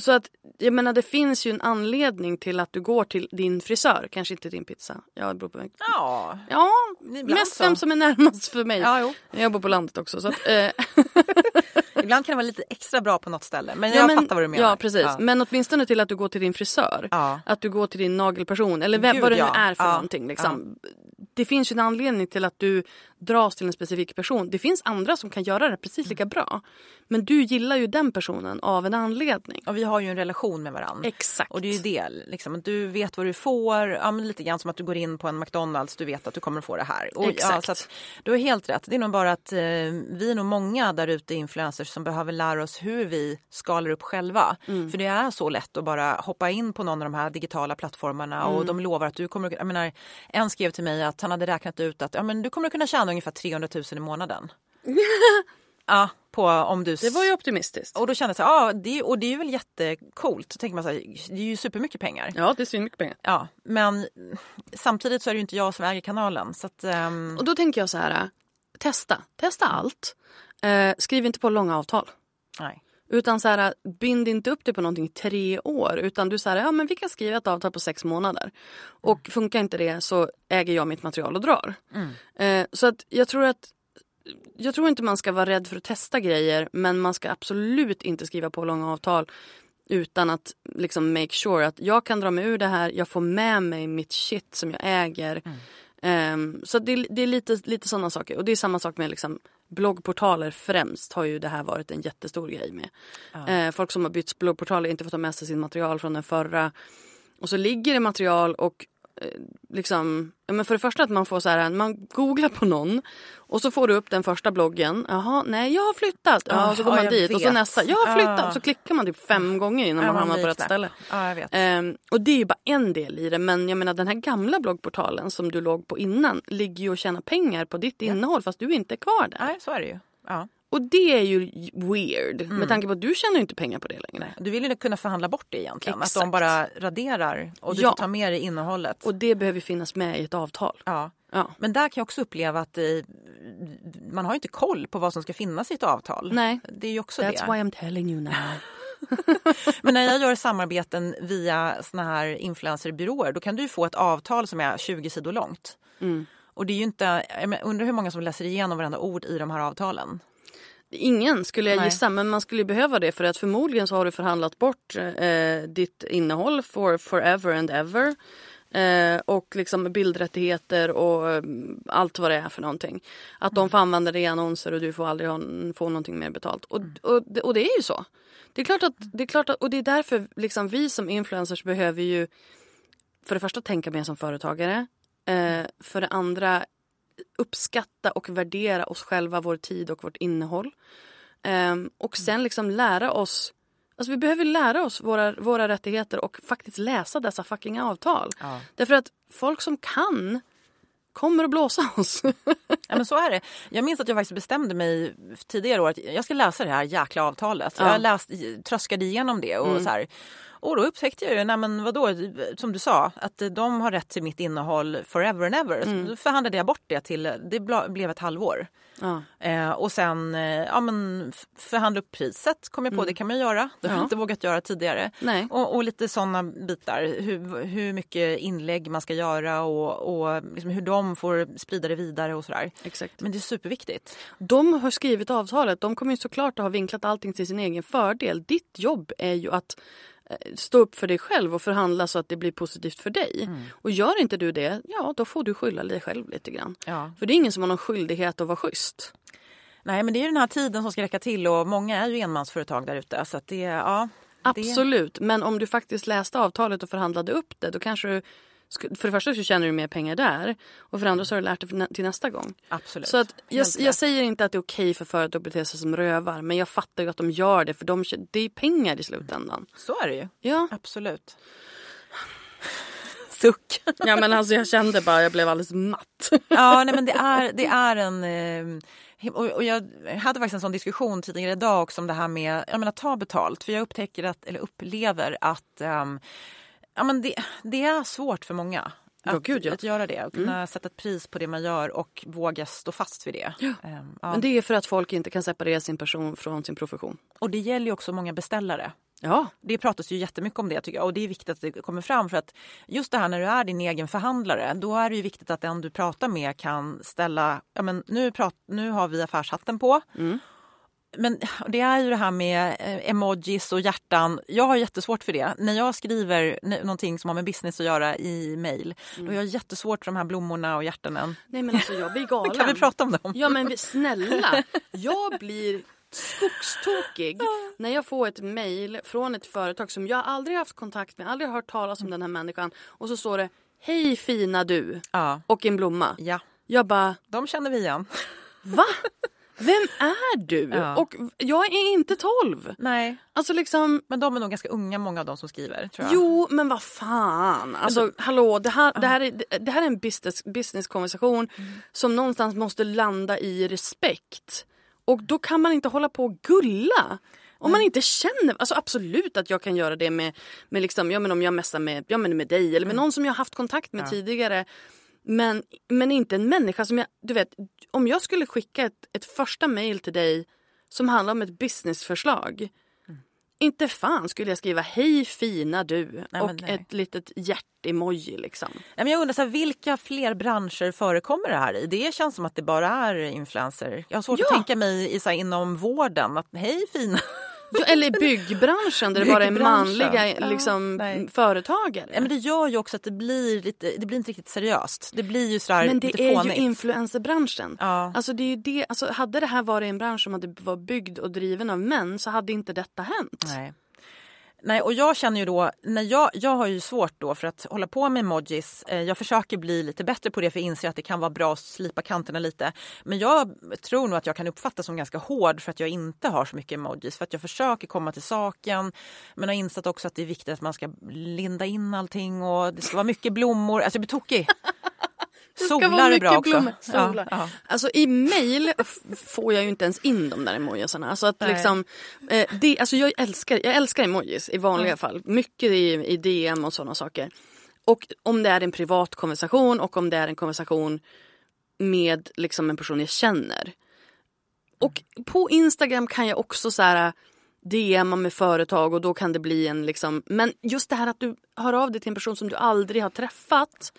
så att jag menar det finns ju en anledning till att du går till din frisör, kanske inte din pizza. Ja, det beror på. Ja, Ja, mest så. vem som är närmast för mig. Ja, jo. Jag bor på landet också. Så att, eh, <laughs> <laughs> ibland kan det vara lite extra bra på något ställe. Men Ja, jag men- fattar vad du menar. Ja precis. Ja. Men åtminstone till att du går till din frisör. Ja. Att du går till din nagelperson eller vem, Gud, vad det nu ja. är för Ja. någonting. Liksom. Det finns ju en anledning till att du dras till en specifik person. Det finns andra som kan göra det precis lika bra. Men du gillar ju den personen av en anledning. Och vi har ju en relation med varandra. Exakt. Och det är ju det, liksom, du vet vad du får. Ja, lite grann som att du går in på en McDonalds, du vet att du kommer att få det här. Och, Ja, Exakt. så att, du har helt rätt. Det är nog bara att eh, vi är nog många där ute influencers som behöver lära oss hur vi skalar upp själva. Mm. För det är så lätt att bara hoppa in på någon av de här digitala plattformarna och Mm. de lovar att du kommer jag menar, en skrev till mig att han hade räknat ut att ja, men du kommer att kunna tjäna ungefär 300 000 i månaden. <laughs> ja, på om du... Det var ju optimistiskt. Och då kände jag så här, ja, det, och det är väl jättekult. Så tänker man så här, det är ju supermycket pengar. Ja det är svinmycket pengar. Ja, men samtidigt så är det ju inte jag som äger kanalen. Så att, ehm, Och då tänker jag så här. Testa. Testa allt. Eh, skriv inte på långa avtal. nej. Utan så här, bind inte upp det på någonting i tre år. Utan du säger ja men vi kan skriva ett avtal på sex månader. Och funkar inte det så äger jag mitt material och drar. Eh, så att jag tror att jag tror inte man ska vara rädd för att testa grejer men man ska absolut inte skriva på långa avtal utan att liksom make sure att jag kan dra mig ur det här, jag får med mig mitt shit som jag äger. Ehm, så det, är- det är lite, lite sådana saker. Och det är samma sak med liksom bloggportaler främst har ju det här varit en jättestor grej med. Eh, folk som har bytt bloggportaler inte fått ta med sig sin material från den förra. Och så ligger det material och liksom, ja, men för det första att man får så här, man googlar på någon och så får du upp den första bloggen. Jaha, nej jag har flyttat. Ja, Ah, så går ja, man dit och så vet. nästa, jag har flyttat. Ah. Så klickar man typ fem gånger innan Ja, man hamnar på rätt ställe. Ja, vet. Ehm, och det är ju bara en del i det. Men jag menar den här gamla bloggportalen som du låg på innan ligger ju och tjänar pengar på ditt innehåll fast du inte är kvar där. Nej, så är det ju. Ja. Och det är ju weird Mm. med tanke på att du tjänar inte pengar på det längre. Du vill ju kunna förhandla bort det egentligen. Att Exakt. de bara raderar och du Ja. får ta med dig innehållet. Och det behöver finnas med i ett avtal. ja. Ja. Men där kan jag också uppleva att eh, man har inte koll på vad som ska finnas i ett avtal. Nej. Det är ju också That's det. why I'm telling you now. <laughs> Men när jag gör samarbeten via såna här influencerbyråer då kan du få ett avtal som är 20 sidor långt. Mm. Och det är ju inte, jag undrar hur många som läser igenom varenda ord i de här avtalen. Ingen skulle jag Nej. gissa, men man skulle behöva det för att förmodligen så har du förhandlat bort eh, ditt innehåll for forever and ever. Eh, och liksom bildrättigheter och eh, allt vad det är för någonting. Att de får använda det i annonser och du får aldrig ha, få någonting mer betalt. Och, och, det- och det är ju så. Det är klart att, det är klart att, och det är därför liksom vi som influencers behöver ju för det första tänka mer som företagare. Eh, för det andra uppskatta och värdera oss själva, vår tid och vårt innehåll. Ehm, och sen liksom lära oss Alltså vi behöver lära oss våra, våra rättigheter och faktiskt läsa dessa fucking avtal. Ja. Därför att folk som kan kommer att blåsa <laughs> oss. Ja, men så är det. Jag minns att jag faktiskt bestämde mig tidigare år att jag ska läsa det här jäkla avtalet. Ja. Jag läst, tröskade igenom det och så här. Och då upptäckte jag ju, nej men vadå, som du sa, att de har rätt till mitt innehåll forever and ever. Så då förhandlade jag bort det till, det blev ett halvår. ja. Eh, och sen eh, ja, men förhandla upp priset kom jag på, det kan man göra. Det har jag Ja. inte vågat göra tidigare. Och, och lite sådana bitar, hur, hur mycket inlägg man ska göra och, och liksom hur de får sprida det vidare och sådär. Exakt. Men det är superviktigt. De har skrivit avtalet. De kommer ju såklart att ha vinklat allting till sin egen fördel. Ditt jobb är ju att stå upp för dig själv och förhandla så att det blir positivt för dig. Och gör inte du det, ja då får du skylla dig själv lite grann. Ja. För det är ingen som har någon skyldighet att vara schysst. Nej men det är ju den här tiden som ska räcka till och många är ju enmansföretag där ute. Så att det, ja, det, Absolut, men om du faktiskt läste avtalet och förhandlade upp det då kanske du för det första så tjänar du mer pengar där och för det andra så har du lärt dig till nästa gång. absolut. Så att jag, jag säger inte att det är okej för företag att bete sig som rövar men jag fattar ju att de gör det för de, det är pengar i slutändan. Så är det ju. Ja. Absolut. <laughs> Suck. ja men alltså jag kände bara jag blev alldeles matt. Ja, nej, men det är, det är en... Eh, och, jag hade faktiskt en sån diskussion tidigare idag också om det här med jag menar, ta betalt. För jag upptäcker att, eller upplever att ehm, ja, men det, det är svårt för många. Ja, Att, gud, ja. att göra det och kunna sätta ett pris på det man gör och våga stå fast vid det. Ja. Men det är för att folk inte kan separera sin person från sin profession. Och det gäller ju också många beställare. Ja, Det pratas ju jättemycket om det tycker jag och det är viktigt att det kommer fram för att just det här när du är din egen förhandlare då är det ju viktigt att den du pratar med kan ställa, ja men nu, prat, nu har vi affärshatten på. Men det är ju det här med eh, emojis och hjärtan. Jag har jättesvårt för det. När jag skriver någonting som har med business att göra i mail då har jag jättesvårt för de här blommorna och hjärtanen. nej men alltså jag blir <laughs> galen. Kan vi prata om dem? Ja men snälla, <laughs> jag blir skogstokig när jag får ett mejl från ett företag som jag aldrig haft kontakt med, aldrig hört talas om den här människan och så står det Hej fina du Ja. och en blomma. ja, Jag bara, de känner vi igen. va? <laughs> Vem är du? Ja. Och jag är inte 12. Nej, Alltså liksom, men de är nog ganska unga många av dem som skriver. Tror jag. jo men vad fan. Alltså hallå, det här, det här, är, det här är en business, businesskonversation som någonstans måste landa i respekt. Och då kan man inte hålla på och gulla. Om man inte känner, alltså absolut att jag kan göra det med, med liksom, ja men om jag messar med, ja men med dig eller med någon som jag haft kontakt med tidigare. Men, men inte en människa som jag, du vet, om jag skulle skicka ett, ett första mail till dig som handlar om ett businessförslag. Inte fan skulle jag skriva hej fina du men och nej. ett litet hjärt-emoji liksom. Nej, men jag undrar så här, vilka fler branscher förekommer det här i? Det känns som att det bara är influencer. Jag har svårt att Ja. tänka mig i, så här, inom vården att hej fina. Ja, eller i byggbranschen där det bara är manliga Ja, liksom, företagare. Ja, men det gör ju också att det blir, lite, det blir inte riktigt seriöst. Det blir ju sådär Men det lite är fånigt. ju influencerbranschen. Ja. Alltså det är det, alltså hade det här varit en bransch som hade var byggd och driven av män så hade inte detta hänt. Nej. Nej, och jag känner ju då, när jag, jag har ju svårt då för att hålla på med emojis. Eh, jag försöker bli lite bättre på det för jag inser att det kan vara bra att slipa kanterna lite. Men jag tror nog att jag kan uppfattas som ganska hård för att jag inte har så mycket emojis. För att jag försöker komma till saken. Men har insett också att det är viktigt att man ska linda in allting och det ska vara mycket blommor. Alltså jag blir tokig. Solar är bra också. Solar. Ja, ja. Alltså i mail får jag ju inte ens in de där emojisarna. Alltså att liksom, eh, det, alltså jag, älskar, jag älskar emojis i vanliga mm. fall. Mycket i, i DM och sådana saker. Och om det är en privat konversation och om det är en konversation med liksom en person jag känner. Och på Instagram kan jag också så här DMa med företag och då kan det bli en liksom, men just det här att du hör av dig till en person som du aldrig har träffat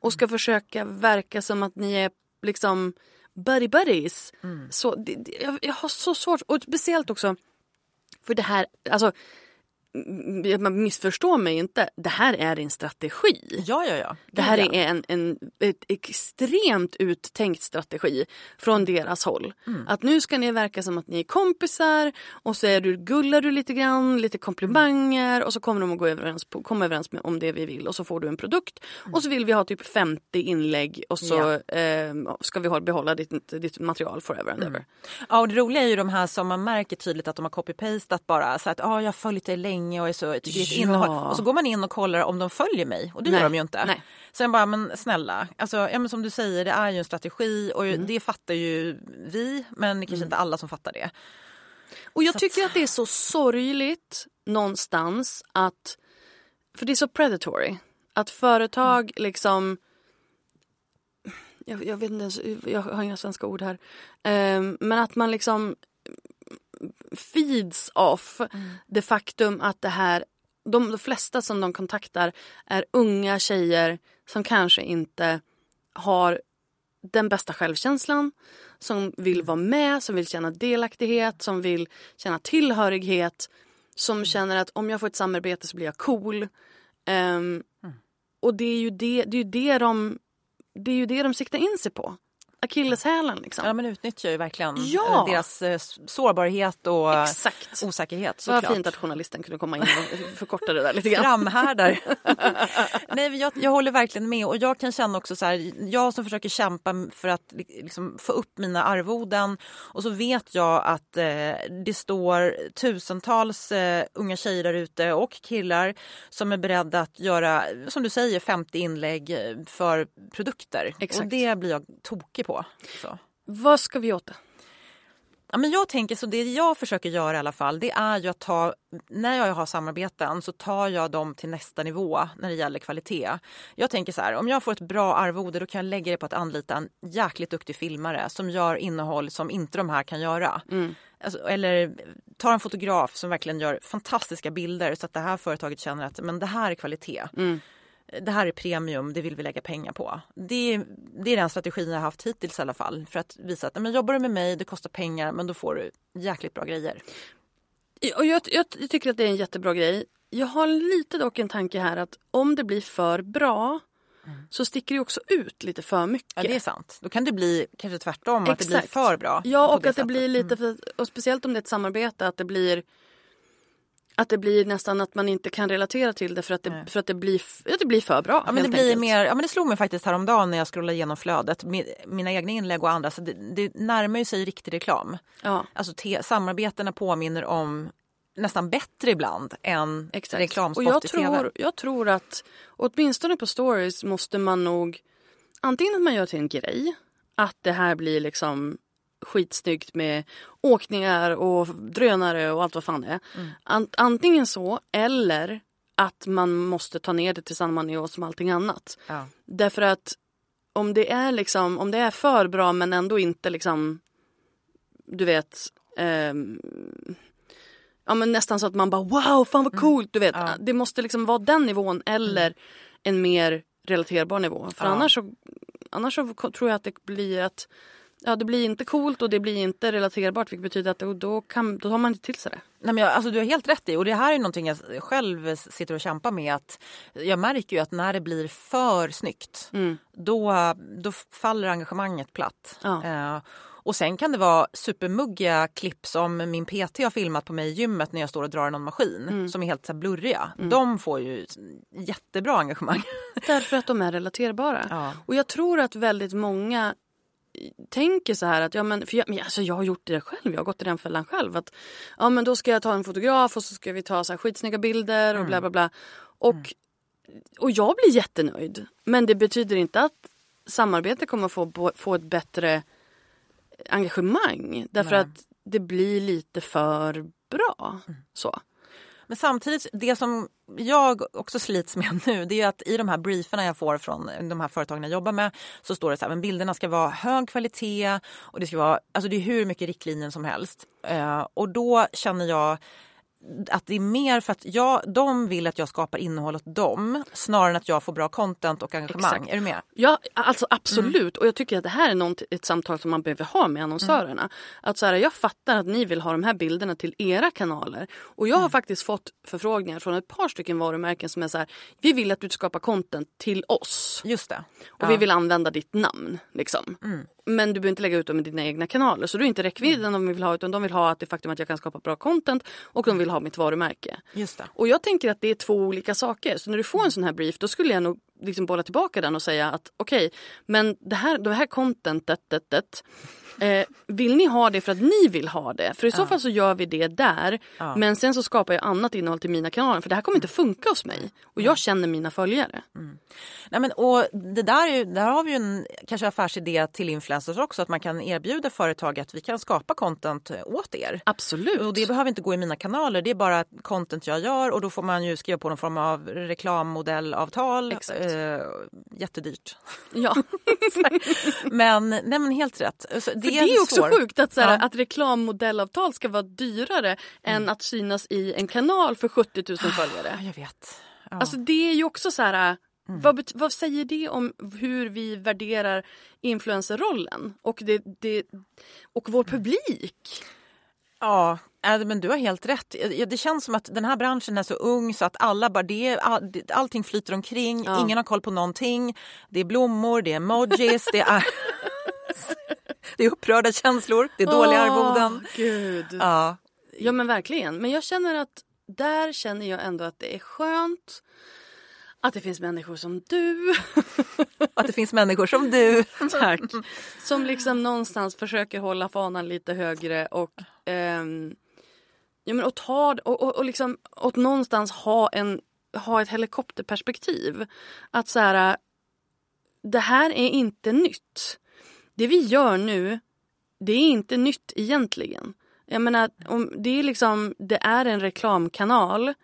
och ska försöka verka som att ni är liksom buddy buddies. Mm. Så det, jag, jag, har så svårt, och speciellt också för det här, alltså man missförstår mig inte, det här är en strategi. Ja, ja, ja. Det här är en, en ett extremt uttänkt strategi från deras håll. Mm. Att nu ska ni verka som att ni är kompisar och så är du, gullar du lite grann, lite komplimanger mm. och så kommer de att gå överens på, komma överens med, om det vi vill och så får du en produkt. Mm. Och så vill vi ha typ 50 inlägg och så ja. eh, ska vi behålla ditt, ditt material forever and mm. ever. Ja, och det roliga är ju de här som man märker tydligt att de har copy-pastat bara. Så att ah, jag har följt dig länge länge och är så, tycker ja. innehåll. Och så går man in och kollar om de följer mig och det Nej. gör de ju inte. Nej. Jag bara, men snälla, alltså, ja, men som du säger det är ju en strategi och mm. det fattar ju vi men det kanske mm. inte alla som fattar det. Och jag så tycker att... att det är så sorgligt någonstans att, för det är så predatory, att företag mm. liksom jag, jag, vet inte ens, jag har inga svenska ord här. Um, men att man liksom feeds off mm. det faktum att det här de, de flesta som de kontaktar är unga tjejer som kanske inte har den bästa självkänslan, som vill vara med, som vill känna delaktighet, som vill känna tillhörighet, som mm. känner att om jag får ett samarbete så blir jag cool. Um, mm. Och det är ju det, det, är ju det, de, det är ju det de siktar in sig på akilleshälen. Liksom. Ja men utnyttjar ju verkligen ja. Eh, deras eh, sårbarhet och Exakt. osäkerhet. Vad fint att journalisten kunde komma in och förkorta det där lite grann. Framhärdar. <laughs> Nej jag, jag håller verkligen med och jag kan känna också så här, jag som försöker kämpa för att liksom, få upp mina arvoden och så vet jag att eh, det står tusentals eh, unga tjejer där ute och killar som är beredda att göra, som du säger, 50 inlägg eh, för produkter. Exakt. Och det blir jag tokig på på. Så. Vad ska vi åt det? Ja, men jag tänker så det jag försöker göra i alla fall det är ju att ta, när jag har samarbeten så tar jag dem till nästa nivå när det gäller kvalitet. Jag tänker så här, om jag får ett bra arvode då kan jag lägga det på att anlita en jäkligt duktig filmare som gör innehåll som inte de här kan göra. Mm. Alltså, eller ta en fotograf som verkligen gör fantastiska bilder så att det här företaget känner att men det här är kvalitet. Mm det här är premium, det vill vi lägga pengar på. Det, det är den strategin jag har haft hittills i alla fall. För att visa att men jobbar du med mig, det kostar pengar men då får du jäkligt bra grejer. Och jag, jag, jag tycker att det är en jättebra grej. Jag har lite dock en tanke här att om det blir för bra mm. så sticker det också ut lite för mycket. Ja det är sant. Då kan det bli kanske tvärtom, Exakt. att det blir för bra. Ja och att sättet. det blir lite, mm. för, och speciellt om det är ett samarbete, att det blir att det blir nästan att man inte kan relatera till det för att det, för att det, blir, ja, det blir för bra. Ja, men det, blir mer, ja, men det slog mig faktiskt häromdagen när jag scrollade igenom flödet. Mina egna inlägg och andra. Så det, det närmar sig riktig reklam. Ja. Alltså te, samarbetena påminner om nästan bättre ibland än Exakt. reklamspot och jag i tror, TV. Jag tror att åtminstone på stories måste man nog antingen att man gör till en grej att det här blir liksom skitsnyggt med åkningar och drönare och allt vad fan det är. Mm. antingen så eller att man måste ta ner det till samma nivå som allting annat. Ja. Därför att om det är liksom, om det är för bra men ändå inte liksom du vet eh, ja men nästan så att man bara wow fan vad mm. coolt mm. du vet. Ja. Det måste liksom vara den nivån eller mm. en mer relaterbar nivå. För ja. annars så annars så tror jag att det blir att Ja, det blir inte coolt och det blir inte relaterbart vilket betyder att då, kan, då tar man inte till sig det. Nej, men jag, alltså, du har helt rätt i och det här är någonting jag själv sitter och kämpar med. Att jag märker ju att när det blir för snyggt mm. då, då faller engagemanget platt. Ja. Eh, Och sen kan det vara supermuggiga klipp som min PT har filmat på mig i gymmet när jag står och drar någon maskin Mm. som är helt så blurriga. De får ju jättebra engagemang. Därför att de är relaterbara. <laughs> Ja. Och jag tror att väldigt många tänker så här att ja men, för jag, men alltså jag har gjort det själv, jag har gått i den fällan själv. Att, ja men då ska jag ta en fotograf och så ska vi ta så här skitsnygga bilder och bla bla bla. Och, och jag blir jättenöjd. Men det betyder inte att samarbetet kommer få, få ett bättre engagemang. Därför Nej. att det blir lite för bra. Så. Men samtidigt, det som jag också slits med <laughs> nu det är att i de här brieferna jag får från de här företagen jag jobbar med så står det så här, men bilderna ska vara hög kvalitet och det ska vara, alltså det är hur mycket riktlinjer som helst. Eh, och då känner jag att det är mer för att jag, de vill att jag skapar innehåll åt dem snarare än att jag får bra content och engagemang. Exakt. Är du med? Ja, alltså absolut. Och jag tycker att det här är något, ett samtal som man behöver ha med annonsörerna. Att så här, jag fattar att ni vill ha de här bilderna till era kanaler. Och jag har faktiskt fått förfrågningar från ett par stycken varumärken som är så här, vi vill att du skapar content till oss. Just det. Och vi vill använda ditt namn. Liksom. Men du behöver inte lägga ut dem i dina egna kanaler. Så det är inte räckvidden de vill ha utan de vill ha att det faktum att jag kan skapa bra content och de vill ha mitt varumärke. Just det. Och jag tänker att det är två olika saker. Så när du får en sån här brief då skulle jag nog liksom bolla tillbaka den och säga att okej, men det här, det här contentet, det, det, eh, vill ni ha det för att ni vill ha det? För i så fall så gör vi det där. Men sen så skapar jag annat innehåll till mina kanaler för det här kommer inte funka hos mig. Och jag känner mina följare. Nej, men, och det där, är där har vi ju en kanske affärsidé till influencers också att man kan erbjuda företag att vi kan skapa content åt er. Absolut. Och det behöver inte gå i mina kanaler, det är bara content jag gör och då får man ju skriva på någon form av reklammodellavtal. Exakt. Eh, jättedyrt. Ja. <laughs> Men, nej, men helt rätt. Så Det är, en också svår- sjukt att, så här, Ja. att reklammodellavtal ska vara dyrare än att synas i en kanal för 70 000 följare. Ja, jag vet. Ja. Alltså det är ju också så här... Vad, bet- vad säger det om hur vi värderar influencerrollen och, det, det, och vår publik? Ja, äh, men du har helt rätt. Det känns som att den här branschen är så ung så att alla bara, det, är- all, det- allting flyter omkring, Ja. ingen har koll på någonting. Det är blommor, det är emojis, det är, <laughs> <laughs> det är upprörda känslor, det är dåliga arvoden. Åh, Gud. Ja, Ja men verkligen. Men jag känner att där känner jag ändå att det är skönt att det finns människor som du. <laughs> att det finns människor som du. Tack. Som liksom någonstans försöker hålla fanan lite högre och, ehm, ja, men och, ta, och, och, och liksom och någonstans ha, en, ha ett helikopterperspektiv. Att så här, det här är inte nytt. Det vi gör nu, det är inte nytt egentligen. Jag menar, om det, är liksom, det är en reklamkanal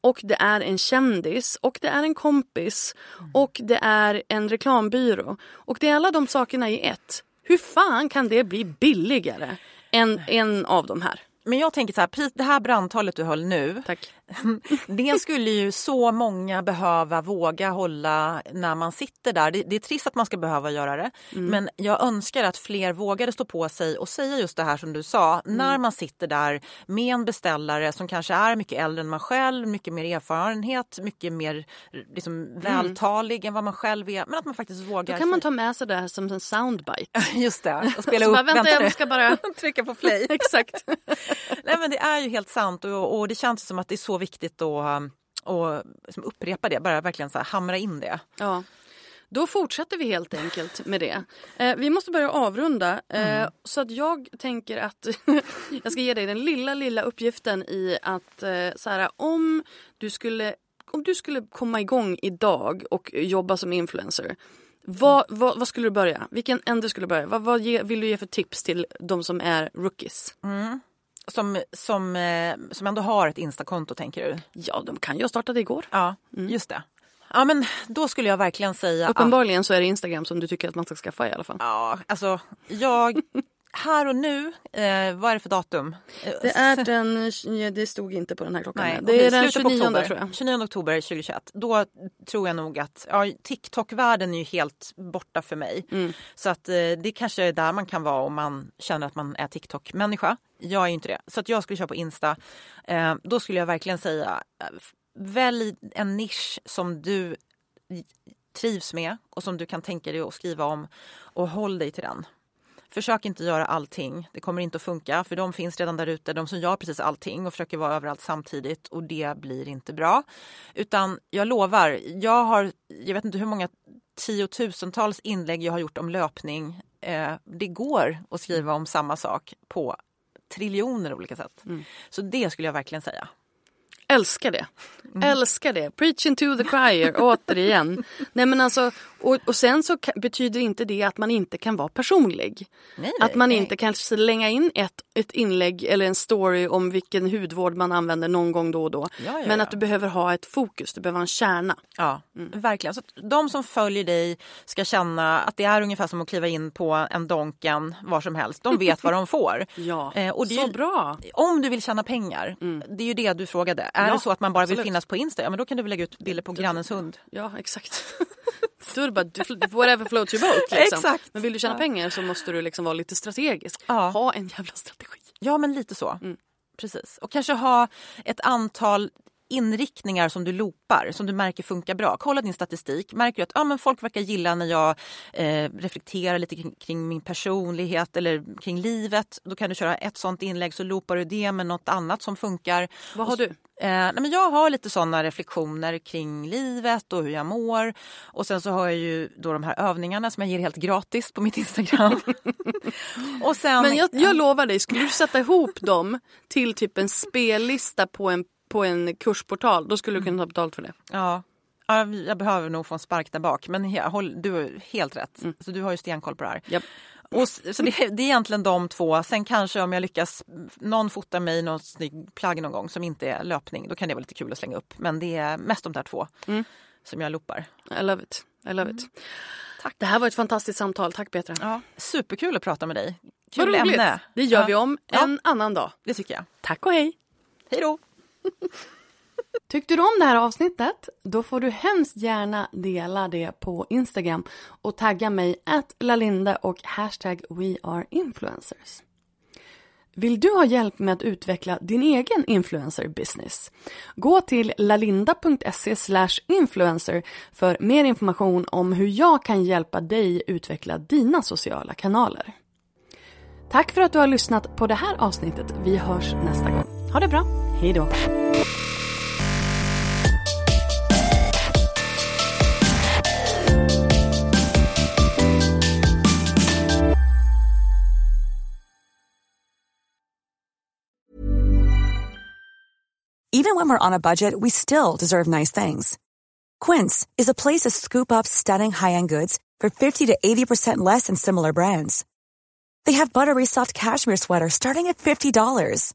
och det är en kändis och det är en kompis och det är en reklambyrå. Och det är alla de sakerna i ett. Hur fan kan det bli billigare än en av de här? Men jag tänker så här, det här brandtalet du höll nu, Tack. <laughs> det skulle ju så många behöva våga hålla när man sitter där. Det, det är trist att man ska behöva göra det, men jag önskar att fler vågade stå på sig och säga just det här som du sa. När man sitter där med en beställare som kanske är mycket äldre än man själv, mycket mer erfarenhet, mycket mer liksom, vältalig än vad man själv är. Men att man faktiskt vågar. Då kan man ta med sig det här som en soundbite. <laughs> Just det, och spela upp. bara, vänta, nu. jag ska bara... <laughs> trycka på play. Exakt. Nej men det är ju helt sant och, och det känns som att det är så viktigt att och liksom upprepa det, bara verkligen så här, hamra in det. Ja. Då fortsätter vi helt enkelt med det. Eh, vi måste börja avrunda. Eh, Så att jag tänker att <laughs> jag ska ge dig den lilla, lilla uppgiften i att eh, så här, om, du skulle, om du skulle komma igång idag och jobba som influencer. Vad, vad, vad skulle du börja? Vilken ände skulle du börja? Vad, vad ge, vill du ge för tips till de som är rookies? Som, som, eh, som ändå har ett Instakonto tänker du? Ja, de kan ju ha startat igår. Ja, just det. Ja men då skulle jag verkligen säga att Uppenbarligen så är det Instagram som du tycker att man ska skaffa i alla fall. ja, alltså jag här och nu, eh, vad är det för datum? Eh, Det är den, det stod inte på den här klockan. Nej, det är den slutet på 29 oktober, tror jag. 29 oktober 2021. Då tror jag nog att ja, TikTok-världen är ju helt borta för mig. Mm. Så att eh, det kanske är där man kan vara om man känner att man är TikTok-människa. Jag är inte det. Så att jag skulle köra på Insta. Eh, då skulle jag verkligen säga eh, välj en nisch som du trivs med och som du kan tänka dig att skriva om och håll dig till den. Försök inte göra allting. Det kommer inte att funka för de finns redan där ute. De som gör precis allting och försöker vara överallt samtidigt och det blir inte bra. Utan jag lovar, jag har, jag vet inte hur många tiotusentals inlägg jag har gjort om löpning. Eh, det går att skriva om samma sak på triljoner olika sätt. Mm. Så det skulle jag verkligen säga. Älskar det. Mm. Älskar det. Preaching to the choir, <laughs> återigen. Nej men alltså, och, och sen så betyder inte det att man inte kan vara personlig. Nej, att man nej. inte kan slänga in ett, ett inlägg eller en story om vilken hudvård man använder någon gång då och då. Ja, ja, men att du behöver ha ett fokus, du behöver ha en kärna. Ja, mm. verkligen. Så de som följer dig ska känna att det är ungefär som att kliva in på en Donken var som helst. De vet vad de får. <laughs> ja, eh, och så ju, bra. Om du vill tjäna pengar, mm. det är ju det du frågade. Är det så att man bara absolut. vill finnas på Insta, ja men då kan du väl lägga ut bilder på grannens hund. Ja, exakt. <laughs> Då är det bara whatever floats your boat. Liksom. Exakt. Men vill du tjäna ja. pengar så måste du liksom vara lite strategisk. Ja. Ha en jävla strategi. Ja men lite så. Mm. Precis. Och kanske ha ett antal inriktningar som du loopar, som du märker funkar bra. Kolla din statistik. Märker du att ja, men folk verkar gilla när jag eh, reflekterar lite kring, kring, min personlighet eller kring livet. Då kan du köra ett sånt inlägg så loopar du det med något annat som funkar. Vad har du? Eh, nej, men jag har lite såna reflektioner kring livet och hur jag mår. Och sen så har jag ju då de här övningarna som jag ger helt gratis på mitt Instagram. <laughs> och sen, men jag, jag lovar dig, skulle du sätta ihop dem till typ en spellista på en på en kursportal, då skulle du kunna ta betalt för det. Ja. jag behöver nog få en spark där bak. Men du har helt rätt. Mm. Så du har ju stenkoll på det här. Yep. Och, så det, det, är egentligen de två. Sen kanske om jag lyckas, någon fotar mig något snygg plagg någon gång som inte är löpning. Då kan det vara lite kul att slänga upp. Men det är mest de där två mm. som jag loopar. I love it. I love it. Mm. Tack. Det här var ett fantastiskt samtal. Tack Petra. Ja, superkul att prata med dig. Kul ämne. Det gör ja. vi om en ja. annan dag. Det tycker jag. Tack och hej. Hej då. <laughs> Tyckte du om det här avsnittet? Då får du hemskt gärna dela det på Instagram och tagga mig att lalinde och hashtag weareinfluencers. Vill du ha hjälp med att utveckla din egen influencer business? Gå till lalinda.se influencer för mer information om hur jag kan hjälpa dig utveckla dina sociala kanaler. Tack för att du har lyssnat på det här avsnittet. Vi hörs nästa gång. Ha det bra. Hej då. Even when we're on a budget, we still deserve nice things. Quince is a place to scoop up stunning high-end goods for 50 to 80% less than similar brands. They have buttery soft cashmere sweaters starting at $50,